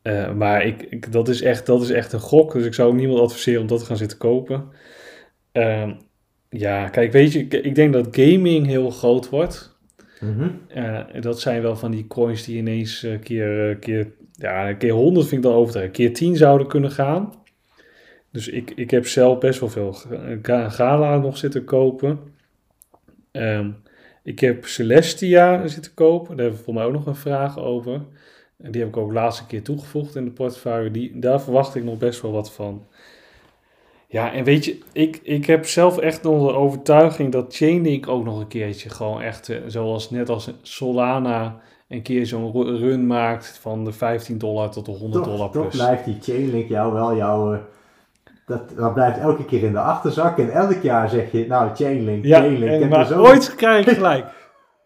eh, maar ik, ik, dat, is echt, dat is echt een gok, dus ik zou ook niemand adviseren om dat te gaan zitten kopen. Ehm, ja, kijk, weet je, ik, ik denk dat gaming heel groot wordt. Mhm. Uh, dat zijn wel van die coins die ineens uh, keer, keer, ja, keer 100 vind ik dan overdreven. Keer 10 zouden kunnen gaan. Dus ik, ik heb zelf best wel veel Gala nog zitten kopen. Um, ik heb Celestia zitten kopen. Daar hebben we voor mij ook nog een vraag over. En die heb ik ook de laatste keer toegevoegd in de portefeuille. Die, daar verwacht ik nog best wel wat van. Ja, en weet je, ik, ik heb zelf echt nog de overtuiging dat Chainlink ook nog een keertje gewoon echt, uh, zoals net als Solana, een keer zo'n run maakt van de 15 dollar tot de 100 toch, dollar toch plus. blijft die Chainlink jou wel jouw... Uh, dat, dat blijft elke keer in de achterzak en elk jaar zeg je, nou Chainlink, ja, Chainlink. En, en maar zo... ooit krijg gelijk.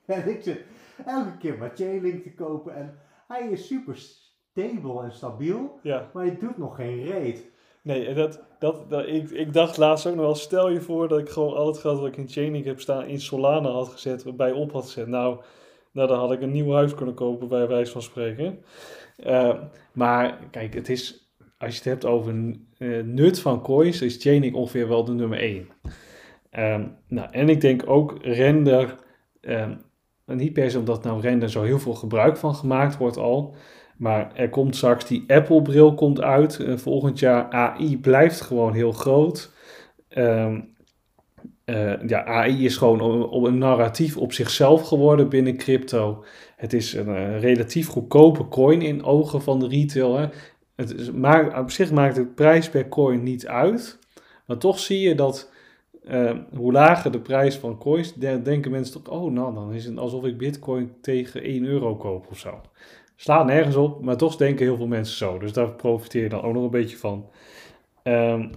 en ik zit elke keer maar Chainlink te kopen en hij is super stable en stabiel, ja. maar hij doet nog geen reet. Nee, dat, dat, dat, ik, ik dacht laatst ook nog wel, stel je voor dat ik gewoon al het geld wat ik in Chainlink heb staan in Solana had gezet, bij op had gezet. Nou, nou, dan had ik een nieuw huis kunnen kopen bij wijze van spreken. Uh, maar kijk, het is, als je het hebt over uh, nut van coins, is Chainlink ongeveer wel de nummer 1. Ehm, nou, en ik denk ook render, niet per se omdat nou render zo heel veel gebruik van gemaakt wordt al, maar er komt straks die Apple-bril komt uit eh, volgend jaar. AI blijft gewoon heel groot. Ehm, eh, ja, AI is gewoon een, een, narratief op zichzelf geworden binnen crypto. Het is een, eh, relatief goedkope coin in ogen van de retail. Hè. Het maar, op zich maakt de prijs per coin niet uit. Maar toch zie je dat hoe lager de prijs van coins, denken mensen toch, oh nou, dan is het alsof ik bitcoin tegen 1 euro koop of zo. Slaat nergens op, maar toch denken heel veel mensen zo. Dus daar profiteer je dan ook nog een beetje van. Um,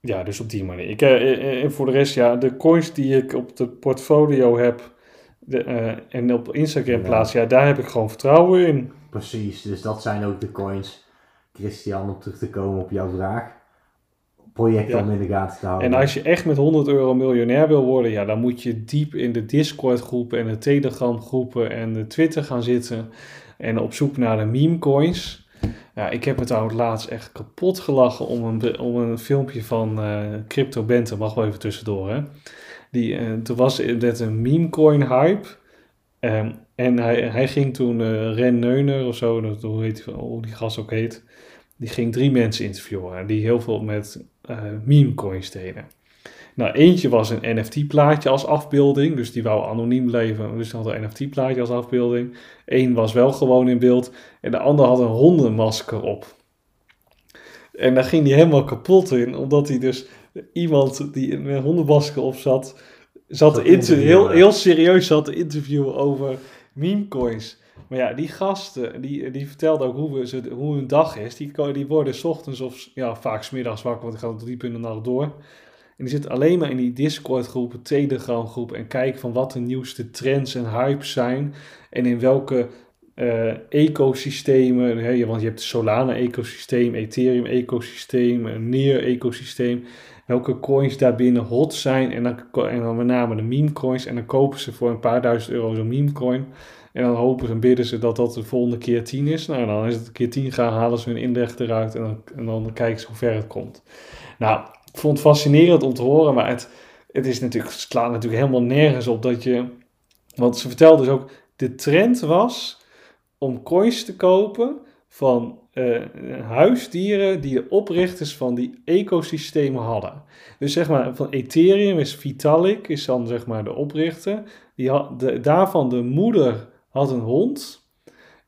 ja, dus op die manier. Ik, uh, en voor de rest, ja, de coins die ik op de portfolio heb de, uh, en op Instagram ja. plaats, ja, daar heb ik gewoon vertrouwen in. Precies, dus dat zijn ook de coins. Christian, om terug te komen op jouw vraag. Projecten ja. om in de gaten te houden. En als je echt met 100 euro miljonair wil worden, ja, dan moet je diep in de Discord groepen en de Telegram groepen en de Twitter gaan zitten en op zoek naar de meme coins. Ja, ik heb het trouwens laatst echt kapot gelachen om een, om een filmpje van uh, Crypto Bente, mag wel even tussendoor hè. Die, uh, toen was het een meme coin hype. Um, en hij, hij ging toen uh, Ren Neuner of zo, dat, hoe, heet, hoe die gast ook heet, die ging drie mensen interviewen die heel veel met meme coins deden. Nou, eentje was een NFT-plaatje als afbeelding, dus die wou anoniem leven, dus die had een NFT-plaatje als afbeelding. Eén was wel gewoon in beeld en de ander had een hondenmasker op. En daar ging hij helemaal kapot in, omdat hij dus iemand die met een hondenmasker op zat, zat heel, heel serieus zat te interviewen over memecoins. Maar ja, die gasten, die, die vertelden ook hoe, we, hoe hun dag is. Die, die worden s ochtends of ja, vaak smiddags wakker, want ik ga tot diep in de nacht door. En die zit alleen maar in die Discord groepen, Telegram groepen en kijken van wat de nieuwste trends en hypes zijn. En in welke uh, ecosystemen, hè, want je hebt Solana-ecosysteem, Ethereum-ecosysteem, een Near-ecosysteem. Welke coins daarbinnen hot zijn en dan, en dan met name de meme coins. En dan kopen ze voor een paar duizend euro zo'n meme coin. En dan hopen ze en bidden ze dat dat de volgende keer 10 is. Nou, dan is het keer 10 gaan, halen ze hun inleg eruit en dan, en dan kijken ze hoe ver het komt. Nou, ik vond het fascinerend om te horen, maar het, het, is natuurlijk, het slaat natuurlijk helemaal nergens op dat je. Want ze vertelde dus ook, de trend was om coins te kopen van uh, huisdieren die de oprichters van die ecosystemen hadden. Dus zeg maar, van Ethereum is Vitalik, is dan zeg maar de oprichter. Die de, daarvan de moeder had een hond.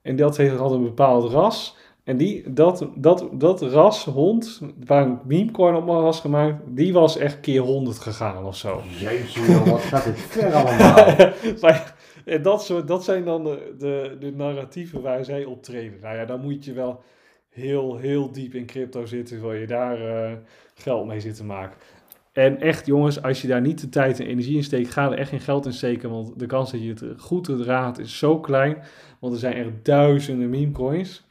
En dat had een bepaald ras. En die, dat, dat, dat ras hond, waar een memecoin op was gemaakt, die was echt keer 100 gegaan of zo. Jezus, wat gaat dit ver allemaal. [LAUGHS] en dat, soort, dat zijn dan de, de, de narratieven waar zij optreden. Nou ja, dan moet je wel heel, heel diep in crypto zitten, wil je daar uh, geld mee zitten maken. En echt jongens, als je daar niet de tijd en energie in steekt, ga er echt geen geld in steken. Want de kans dat je het goed raadt is zo klein. Want er zijn echt duizenden meme coins.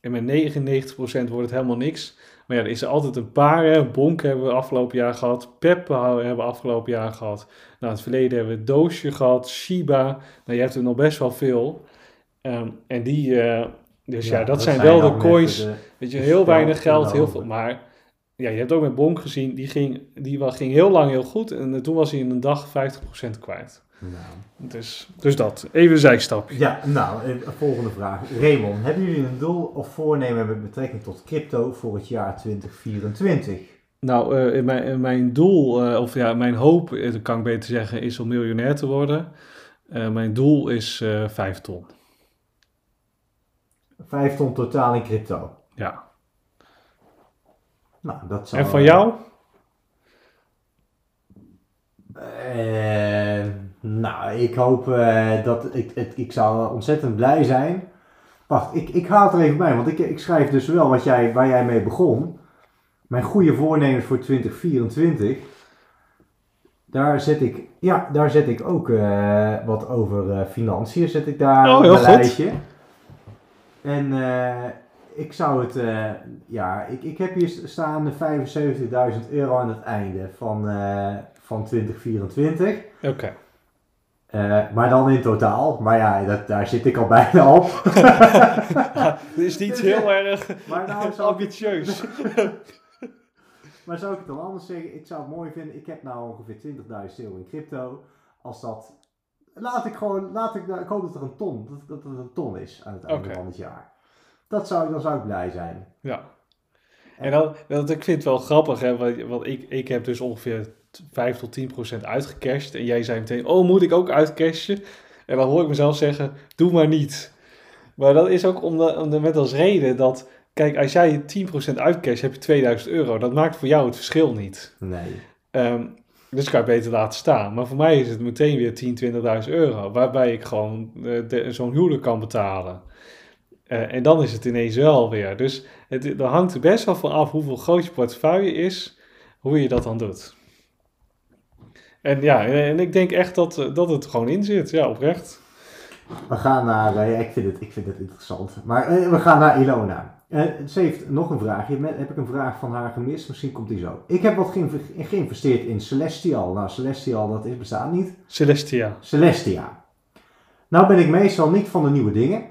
En met 99% wordt het helemaal niks. Maar ja, er is er altijd een paar. Hè. Bonk hebben we afgelopen jaar gehad. Pep hebben we afgelopen jaar gehad. Nou, in het verleden hebben we Doosje gehad. Shiba. Nou, je hebt er nog best wel veel. Um, en die... Uh, dus ja, ja dat, dat, zijn, wel de coins. De, weet je, heel weinig geld, heel veel. Maar ja, je hebt ook met Bonk gezien. Die ging, die ging heel lang heel goed. En toen was hij in een dag 50% kwijt. Nou. Dus, dus dat. Even een zijstapje. Ja, nou, volgende vraag. Raymond, hebben jullie een doel of voornemen met betrekking tot crypto voor het jaar 2024? Nou, uh, mijn, mijn doel, uh, of ja, mijn hoop, uh, kan ik beter zeggen, is om miljonair te worden. mijn doel is 5 ton. 5 ton totaal in crypto? Ja. Nou, dat zou... En van jou? Eh nou, ik hoop uh, dat ik, ik, ik zou ontzettend blij zijn. Wacht, ik, ik haal het er even bij, want ik, ik schrijf dus wel wat jij, waar jij mee begon. Mijn goede voornemens voor 2024. Daar zet ik, ja, daar zet ik ook uh, wat over financiën, zet ik daar oh, op een lijstje. En ik zou het, ja, ik, ik heb hier staan 75.000 euro aan het einde van, van 2024. Oké. Okay. Uh, maar dan in totaal. Maar ja, dat, daar zit ik al bijna op. [LAUGHS] dat is niet heel [LAUGHS] erg maar nou, ambitieus. [LAUGHS] Maar zou ik het dan anders zeggen? Ik zou het mooi vinden. Ik heb nou ongeveer 20.000 euro in crypto. Als dat. Laat ik gewoon. Laat ik, ik hoop dat er een ton. Dat, dat een ton is aan het einde van het jaar. Dat zou, dan zou ik blij zijn. Ja. En dan, want ik vind het wel grappig, hè, want, want ik, ik heb dus ongeveer t- 5 tot 10 procent uitgecashed. En jij zei meteen, oh, moet ik ook uitcashen? En dan hoor ik mezelf zeggen, doe maar niet. Maar dat is ook om de, om de, met als reden dat, kijk, als jij 10% uitcasht, heb je 2000 euro. Dat maakt voor jou het verschil niet. Nee. Ehm, dus kan je beter laten staan. Maar voor mij is het meteen weer 10, 20.000 euro. Waarbij ik gewoon eh, zo'n huwelijk kan betalen. Eh, en dan is het ineens wel weer. Dus het, er hangt er best wel van af hoeveel groot je portefeuille is. Hoe je dat dan doet. En ja, en ik denk echt dat, eh, dat het gewoon in zit. Ja, oprecht. We gaan naar. eh, ja, ik, vind het, ik vind het interessant. Maar we gaan naar Ilona. Ze heeft nog een vraagje. Met- Heb ik een vraag van haar gemist? Misschien komt die zo. Ik heb wat geïnve- geïnvesteerd in Celestial. Nou, Celestial, dat is, bestaat niet. Celestia. Celestia. Nou ben ik meestal niet van de nieuwe dingen.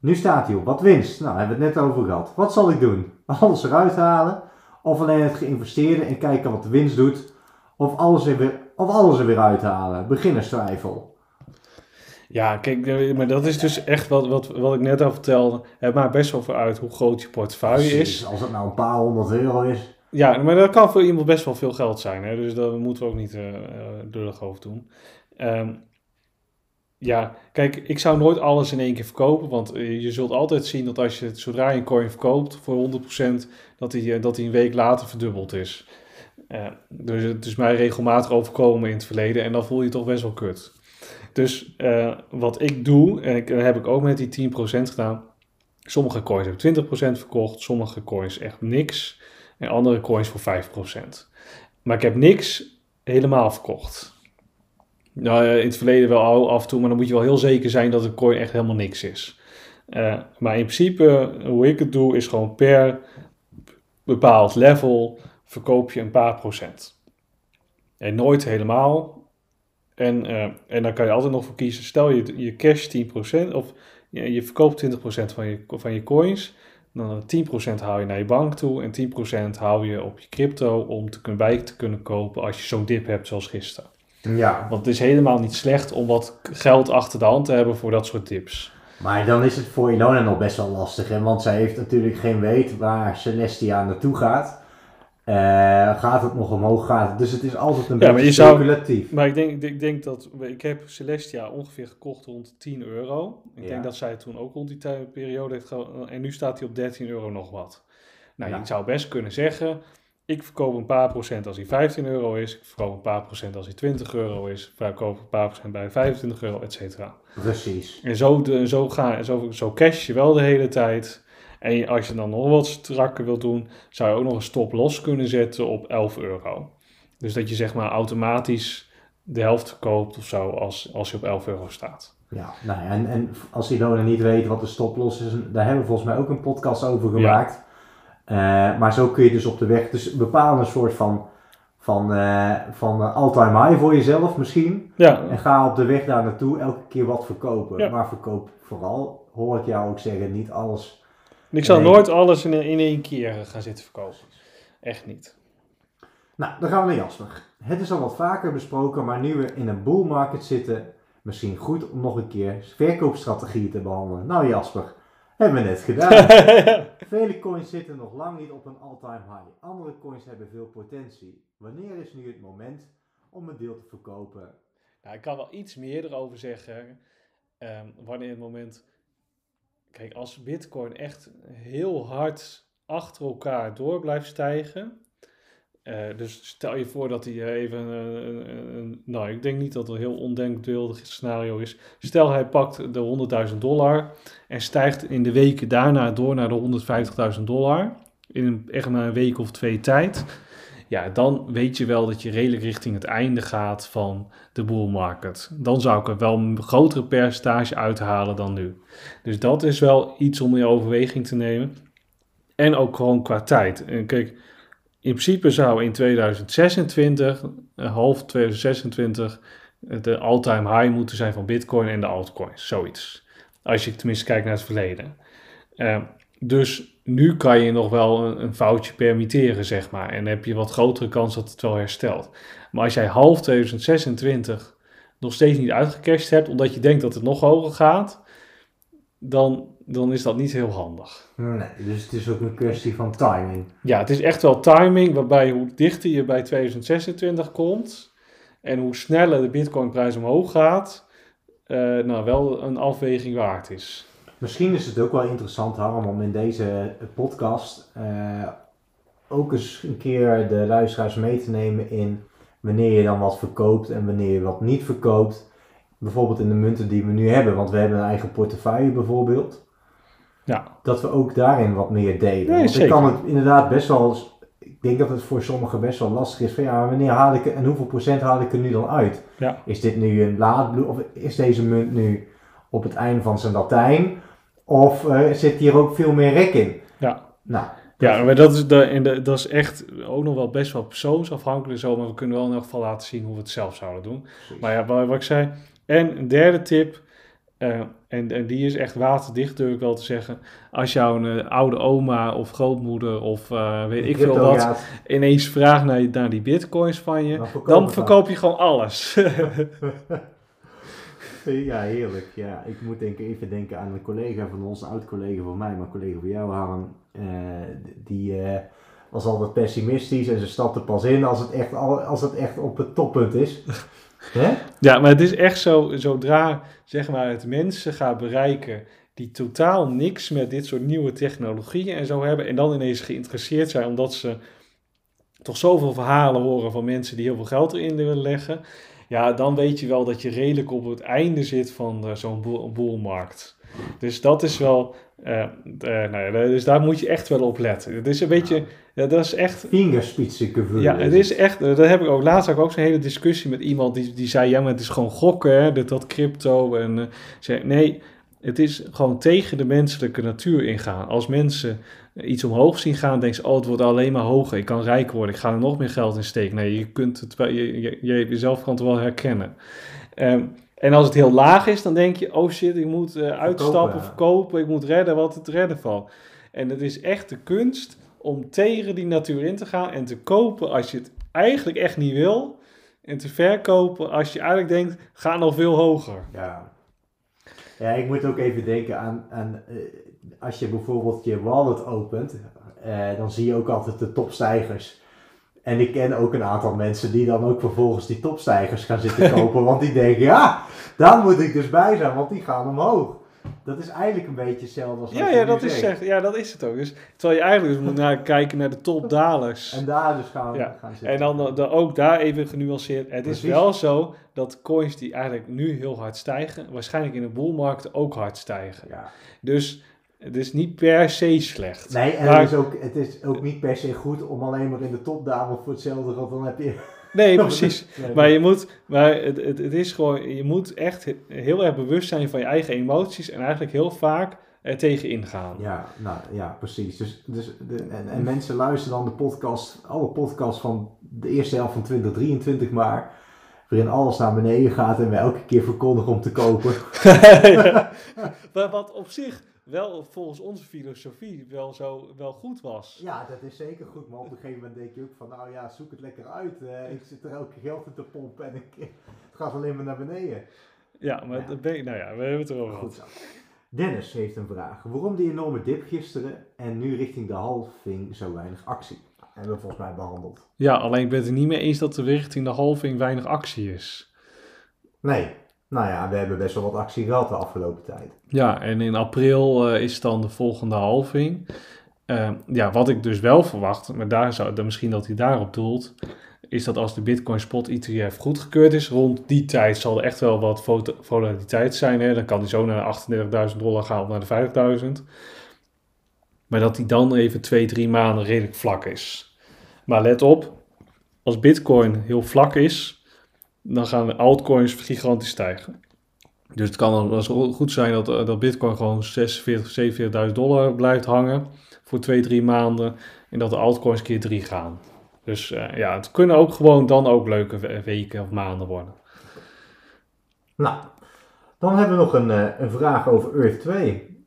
Nu staat hij op wat winst. Nou, hebben we het net over gehad. Wat zal ik doen? Alles eruit halen? Of alleen het geïnvesteerde en kijken wat de winst doet? Of alles er weer, of alles er weer uithalen? Beginnerstwijfel. Ja, kijk, eh, maar dat is dus echt wat, wat, wat ik net al vertelde. Het maakt best wel veel uit hoe groot je portefeuille is. Als het nou een paar honderd euro is. Ja, maar dat kan voor iemand best wel veel geld zijn. Hè? Dus daar moeten we ook niet eh eh, lullig over doen. Ehm, ja, kijk, ik zou nooit alles in één keer verkopen. Want eh, je zult altijd zien dat als je het, zodra je een coin verkoopt voor 100%, dat die, eh, dat die een week later verdubbeld is. Eh, dus het is mij regelmatig overkomen in het verleden en dan voel je toch best wel kut. Dus wat ik doe, en ik, heb ik ook met die 10% gedaan. Sommige coins heb ik 20% verkocht, sommige coins echt niks. En andere coins voor 5%. Maar ik heb niks helemaal verkocht. Nou, in het verleden wel af en toe, maar dan moet je wel heel zeker zijn dat een coin echt helemaal niks is. Eh, maar in principe, hoe ik het doe, is gewoon per bepaald level verkoop je een paar procent. En nooit helemaal. En, eh, en dan kan je altijd nog voor kiezen. Stel je, je cash 10% of je, je verkoopt 20% van je, van je coins. Dan 10% haal je naar je bank toe en 10% haal je op je crypto om te kunnen, bij te kunnen kopen als je zo'n dip hebt zoals gisteren. Ja, Want het is helemaal niet slecht om wat geld achter de hand te hebben voor dat soort dips. maar dan is het voor Ilona nog best wel lastig. Hè? Want zij heeft natuurlijk geen weet waar Celestia naartoe gaat. Eh, gaat het nog omhoog? Gaat het? Dus het is altijd een Ja, maar beetje zou- speculatief. Maar ik denk, ik denk dat, ik heb Celestia ongeveer gekocht rond 10 euro. Ik Ja. denk dat zij het toen ook rond die periode heeft En nu staat hij op 13 euro nog wat. Nou, Ja. je zou best kunnen zeggen, ik verkoop een paar procent als hij 15 euro is. Ik verkoop een paar procent als hij 20 euro is. Ik verkoop een paar procent bij 25 euro, et cetera. Precies. En zo, de, zo, ga, zo, zo cash je wel de hele tijd. En als je dan nog wat strakker wilt doen, zou je ook nog een stop los kunnen zetten op 11 euro. Dus dat je zeg maar automatisch de helft verkoopt of zo als, als je op 11 euro staat. Ja, nou ja, en, en als Ilona niet weet wat de stoploss is, daar hebben we volgens mij ook een podcast over gemaakt. Maar zo kun je dus op de weg, dus bepaal een soort van, van, eh, van eh, all-time high voor jezelf misschien. Ja, En ga op de weg daar naartoe elke keer wat verkopen. Ja. Maar verkoop vooral, hoor ik jou ook zeggen, niet alles. ik zal Nee. nooit alles in, in één keer gaan zitten verkopen. Echt niet. Nou, dan gaan we naar Jasper. Het is al wat vaker besproken, maar nu we in een bull market zitten, misschien goed om nog een keer verkoopstrategieën te behandelen. Nou Jasper, hebben we net gedaan. [LAUGHS] Vele coins zitten nog lang niet op een all-time high. Andere coins hebben veel potentie. Wanneer is nu het moment om een deel te verkopen? Nou, ik kan wel iets meer erover zeggen. ehm, wanneer het moment. Kijk, als Bitcoin echt heel hard achter elkaar door blijft stijgen. Eh, dus stel je voor dat hij even. een- een- nou, ik denk niet dat het een heel ondenkbeeldig scenario is. Stel hij pakt de 100.000 dollar. en stijgt in de weken daarna door naar de 150.000 dollar. In een, echt maar een week of twee tijd. Ja, dan weet je wel dat je redelijk richting het einde gaat van de bull market. Dan zou ik er wel een grotere percentage uithalen dan nu. Dus dat is wel iets om in overweging te nemen. En ook gewoon qua tijd. En kijk, in principe zou in 2026, eh, half 2026, eh, de all-time high moeten zijn van Bitcoin en de altcoins. Zoiets. Als je tenminste kijkt naar het verleden. Eh, dus nu kan je nog wel een, een foutje permitteren, zeg maar. En heb je wat grotere kans dat het wel herstelt. Maar als jij half 2026 nog steeds niet uitgecashed hebt, omdat je denkt dat het nog hoger gaat, dan, dan is dat niet heel handig. Nee, dus het is ook een kwestie van timing. Ja, het is echt wel timing, waarbij hoe dichter je bij 2026 komt en hoe sneller de bitcoinprijs omhoog gaat, eh, nou wel een afweging waard is. Misschien is het ook wel interessant, Harm, om in deze podcast eh, ook eens een keer de luisteraars mee te nemen in wanneer je dan wat verkoopt en wanneer je wat niet verkoopt. Bijvoorbeeld in de munten die we nu hebben, want we hebben een eigen portefeuille bijvoorbeeld. Ja. Dat we ook daarin wat meer delen. Nee, want ik kan het inderdaad best wel, ik denk dat het voor sommigen best wel lastig is van ja, wanneer haal ik er, en hoeveel procent haal ik er nu dan uit? Ja. Is dit nu een laadbloed of is deze munt nu op het einde van zijn Latijn? Of eh, zit hier ook veel meer rek in? Ja. Nou, Ja, maar dat is, de, dat is echt ook nog wel best wel persoonsafhankelijk zo, maar we kunnen wel in elk geval laten zien hoe we het zelf zouden doen. Maar ja, wat ik zei. En een derde tip, eh, en, en die is echt waterdicht, durf ik wel te zeggen. Als jouw eh, oude oma of grootmoeder of eh, weet ik veel wat, gaat, ineens vraagt naar, naar die bitcoins van je, dan verkoop dan je gewoon alles. [LAUGHS] Ja, heerlijk. Ja, ik moet denken, even denken aan een collega van ons, een oud collega van mij, maar een collega van jou, Harm. Die was altijd pessimistisch en ze stapte pas in als het echt, al- als het echt op het toppunt is. Ja, maar het is echt zo, zodra zeg maar, het mensen gaat bereiken die totaal niks met dit soort nieuwe technologieën en zo hebben, en dan ineens geïnteresseerd zijn omdat ze toch zoveel verhalen horen van mensen die heel veel geld erin willen leggen, ja, dan weet je wel dat je redelijk op het einde zit van eh, zo'n boel- boelmarkt. Dus dat is wel, eh, eh, nou ja, dus daar moet je echt wel op letten. Het is een beetje, ja, dat is echt Fingerspitzengevoel. ja, het is echt, eh, daar heb ik ook laatst had ik ook zo'n hele discussie met iemand die, die zei, ja, maar het is gewoon gokken, hè, dat, dat crypto. En zei, nee, het is gewoon tegen de menselijke natuur ingaan. Als mensen iets omhoog zien gaan, denken ze, oh, het wordt alleen maar hoger, ik kan rijk worden, ik ga er nog meer geld in steken. Nee, je kunt het, je, je, je jezelf kan het wel herkennen. Ehm, en als het heel laag is, dan denk je, oh shit, ik moet eh, uitstappen, ja. verkopen, ik moet redden wat het redden valt. En het is echt de kunst om tegen die natuur in te gaan en te kopen als je het eigenlijk echt niet wil. En te verkopen als je eigenlijk denkt, ga nog veel hoger. Ja. Ja, ik moet ook even denken aan, aan eh, als je bijvoorbeeld je wallet opent, eh, dan zie je ook altijd de topstijgers. En ik ken ook een aantal mensen die dan ook vervolgens die topstijgers gaan zitten kopen, want die denken, ja, daar moet ik dus bij zijn, want die gaan omhoog. Dat is eigenlijk een beetje hetzelfde als Ja, ja, dat is, zegt. ja, dat is het ook. Dus, terwijl je eigenlijk dus moet naar, kijken naar de topdalers. En daar dus gaan, Ja. gaan zitten. En dan, dan ook daar even genuanceerd. Het is wel zo dat coins die eigenlijk nu heel hard stijgen, waarschijnlijk in de boelmarkt ook hard stijgen. Ja. Dus het is niet per se slecht. Nee, en Maar- het, is ook, het is ook niet per se goed om alleen maar in de topdame voor hetzelfde geld, dan heb je... Nee, [LAUGHS] [LAUGHS] precies. Nee, Maar je moet, maar het, het, het is gewoon, je moet echt he- heel erg bewust zijn van je eigen emoties en eigenlijk heel vaak er tegen ingaan. Ja, nou ja, precies. Dus, dus de, en, en mensen luisteren dan de podcast, alle podcasts van de eerste helft van 2023 maar, waarin alles naar beneden gaat en we elke keer verkondigen om te kopen. Ja. [LAUGHS] [LAUGHS] Maar wat op zich wel volgens onze filosofie wel zo wel goed was. Ja, dat is zeker goed, maar op een gegeven moment denk je ook van, nou ja, zoek het lekker uit. Ik zit er elke keer geld in te pompen en ik, het gaat alleen maar naar beneden. Ja, maar Ja. ben nou ja, we hebben het erover Goed gehad. Dennis heeft een vraag. Waarom die enorme dip gisteren en nu richting de halving zo weinig actie? Hebben we volgens mij behandeld. Ja, alleen ik ben het er niet mee eens dat er richting de halving weinig actie is. Nee. Nou ja, we hebben best wel wat actie gehad de afgelopen tijd. Ja, en in april eh, is dan de volgende halving. Eh, ja, wat ik dus wel verwacht, maar daar zou, dan misschien dat hij daarop doelt, is dat als de Bitcoin Spot ETF goedgekeurd is, rond die tijd zal er echt wel wat volatiliteit zijn. Hè? Dan kan hij zo naar de 38.000 dollar gaan of naar de 5.000. Maar dat hij dan even twee, drie maanden redelijk vlak is. Maar let op, als Bitcoin heel vlak is, dan gaan de altcoins gigantisch stijgen. Dus het kan goed zijn dat, eh, dat Bitcoin gewoon 46, 47.000 dollar blijft hangen voor twee, drie maanden. En dat de altcoins keer drie gaan. Dus eh, ja, het kunnen ook gewoon dan ook leuke we- weken of maanden worden. Nou, dan hebben we nog een, eh, een vraag over Earth 2.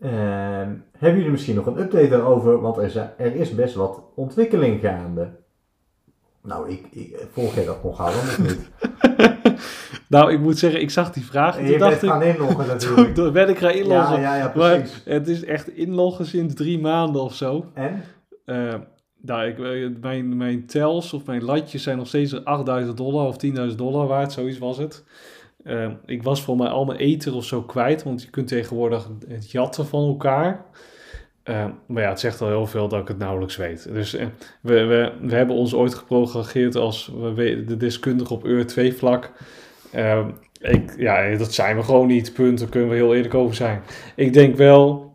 Ehm, hebben jullie misschien nog een update daarover? Want er, zijn- er is best wat ontwikkeling gaande. Nou, ik, ik volg jij dat nog of niet? [LAUGHS] Nou, ik moet zeggen, ik zag die vraag en toen dacht ik... gaan inloggen [LAUGHS] natuurlijk. toen ben ik gaan inloggen. Ja, ja, ja, maar precies. het is echt inloggen sinds drie maanden of zo. En? Nou, ik, eh, mijn, mijn tels of mijn latjes zijn nog steeds 8000 dollar of 10.000 dollar waard, zoiets was het. Eh, ik was voor mij al mijn eten of zo kwijt, want je kunt tegenwoordig het jatten van elkaar. Eh, maar ja, het zegt al heel veel dat ik het nauwelijks weet. Dus eh, we, we, we hebben ons ooit geprogrammeerd als we de deskundige op Ur 2 vlak. Eh, ik, ja, dat zijn we gewoon niet, punt. Daar kunnen we heel eerlijk over zijn. Ik denk wel,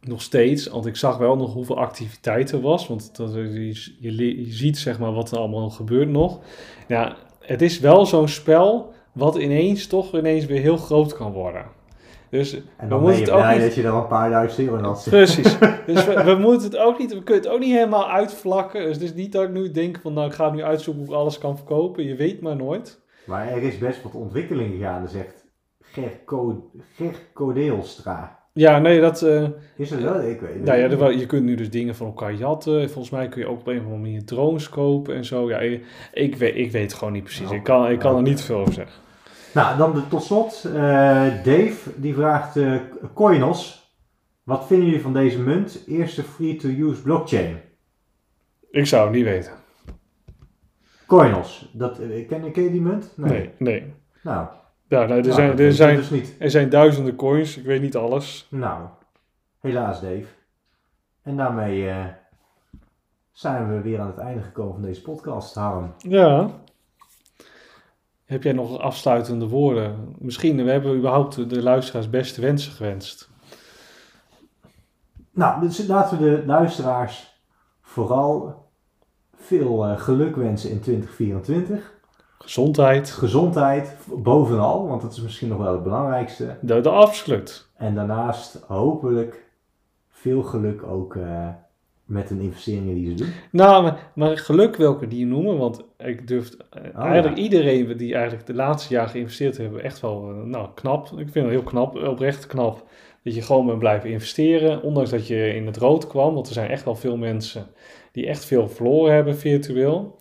nog steeds, want ik zag wel nog hoeveel activiteit er was. Want dat, je, je, je ziet zeg maar wat er allemaal gebeurt nog. Ja, het is wel zo'n spel wat ineens toch ineens weer heel groot kan worden. Dus En we dan moeten het ook blij niet... dat je er een paar duizend euro in had. Precies. [LAUGHS] Dus we, we moeten het ook niet, we kunnen het ook niet helemaal uitvlakken. Dus het is niet dat ik nu denk van, nou ik ga nu uitzoeken hoe ik alles kan verkopen. Je weet maar nooit. Maar er is best wat ontwikkeling gaande, zegt Ger, Co Ger Codeelstra. Ja, nee, dat... eh, Is het wel? Ik weet het nou niet. je kunt nu dus dingen van elkaar jatten. Volgens mij kun je ook op een of andere manier drones kopen en zo. Ja, ik, ik, weet, ik weet het gewoon niet precies. Ik kan, ik kan er niet veel over zeggen. Nou, dan de, tot slot. eh, Dave, die vraagt eh Coinos. Wat vinden jullie van deze munt? Eerste free-to-use blockchain. Ik zou het niet weten. Coinos. Dat, eh, ken, ken je die munt? Nee, nee. Nou, Ja, nou, er, nou, zijn, er, zijn, dus niet. er zijn duizenden coins. Ik weet niet alles. Nou, helaas Dave. En daarmee zijn we weer aan het einde gekomen van deze podcast, Harm. Ja. Heb jij nog afsluitende woorden? Misschien, we hebben überhaupt de luisteraars beste wensen gewenst. Nou, dus laten we de luisteraars vooral veel eh, geluk wensen in 2024. Gezondheid. Gezondheid bovenal, want dat is misschien nog wel het belangrijkste. De, de absoluut. En daarnaast hopelijk veel geluk ook eh, met de investeringen die ze doen. Nou, maar, maar geluk welke die noemen, want ik durf eh, Oh, eigenlijk ja. iedereen die eigenlijk de laatste jaar geïnvesteerd hebben, echt wel, eh, nou, knap. Ik vind het heel knap, oprecht knap, dat je gewoon bent blijven investeren, ondanks dat je in het rood kwam, want er zijn echt wel veel mensen die echt veel verloren hebben virtueel.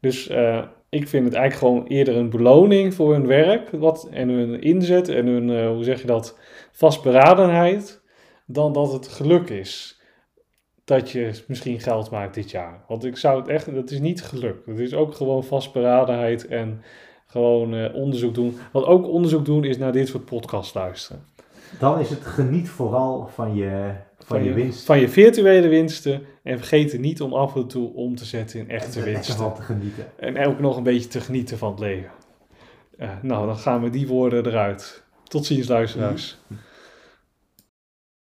Dus eh, ik vind het eigenlijk gewoon eerder een beloning voor hun werk wat, en hun inzet en hun, hoe zeg je dat, vastberadenheid, dan dat het geluk is dat je misschien geld maakt dit jaar. Want ik zou het echt, dat is niet geluk. Het is ook gewoon vastberadenheid en gewoon eh, onderzoek doen. Wat ook onderzoek doen is naar dit soort podcasts luisteren. Dan is het geniet vooral van je, van je winst. Van je virtuele winsten. En vergeet er niet om af en toe om te zetten in echte En winsten. van te genieten. En ook nog een beetje te genieten van het leven. Eh, nou, dan gaan we die woorden eruit. Tot ziens, luisteraars.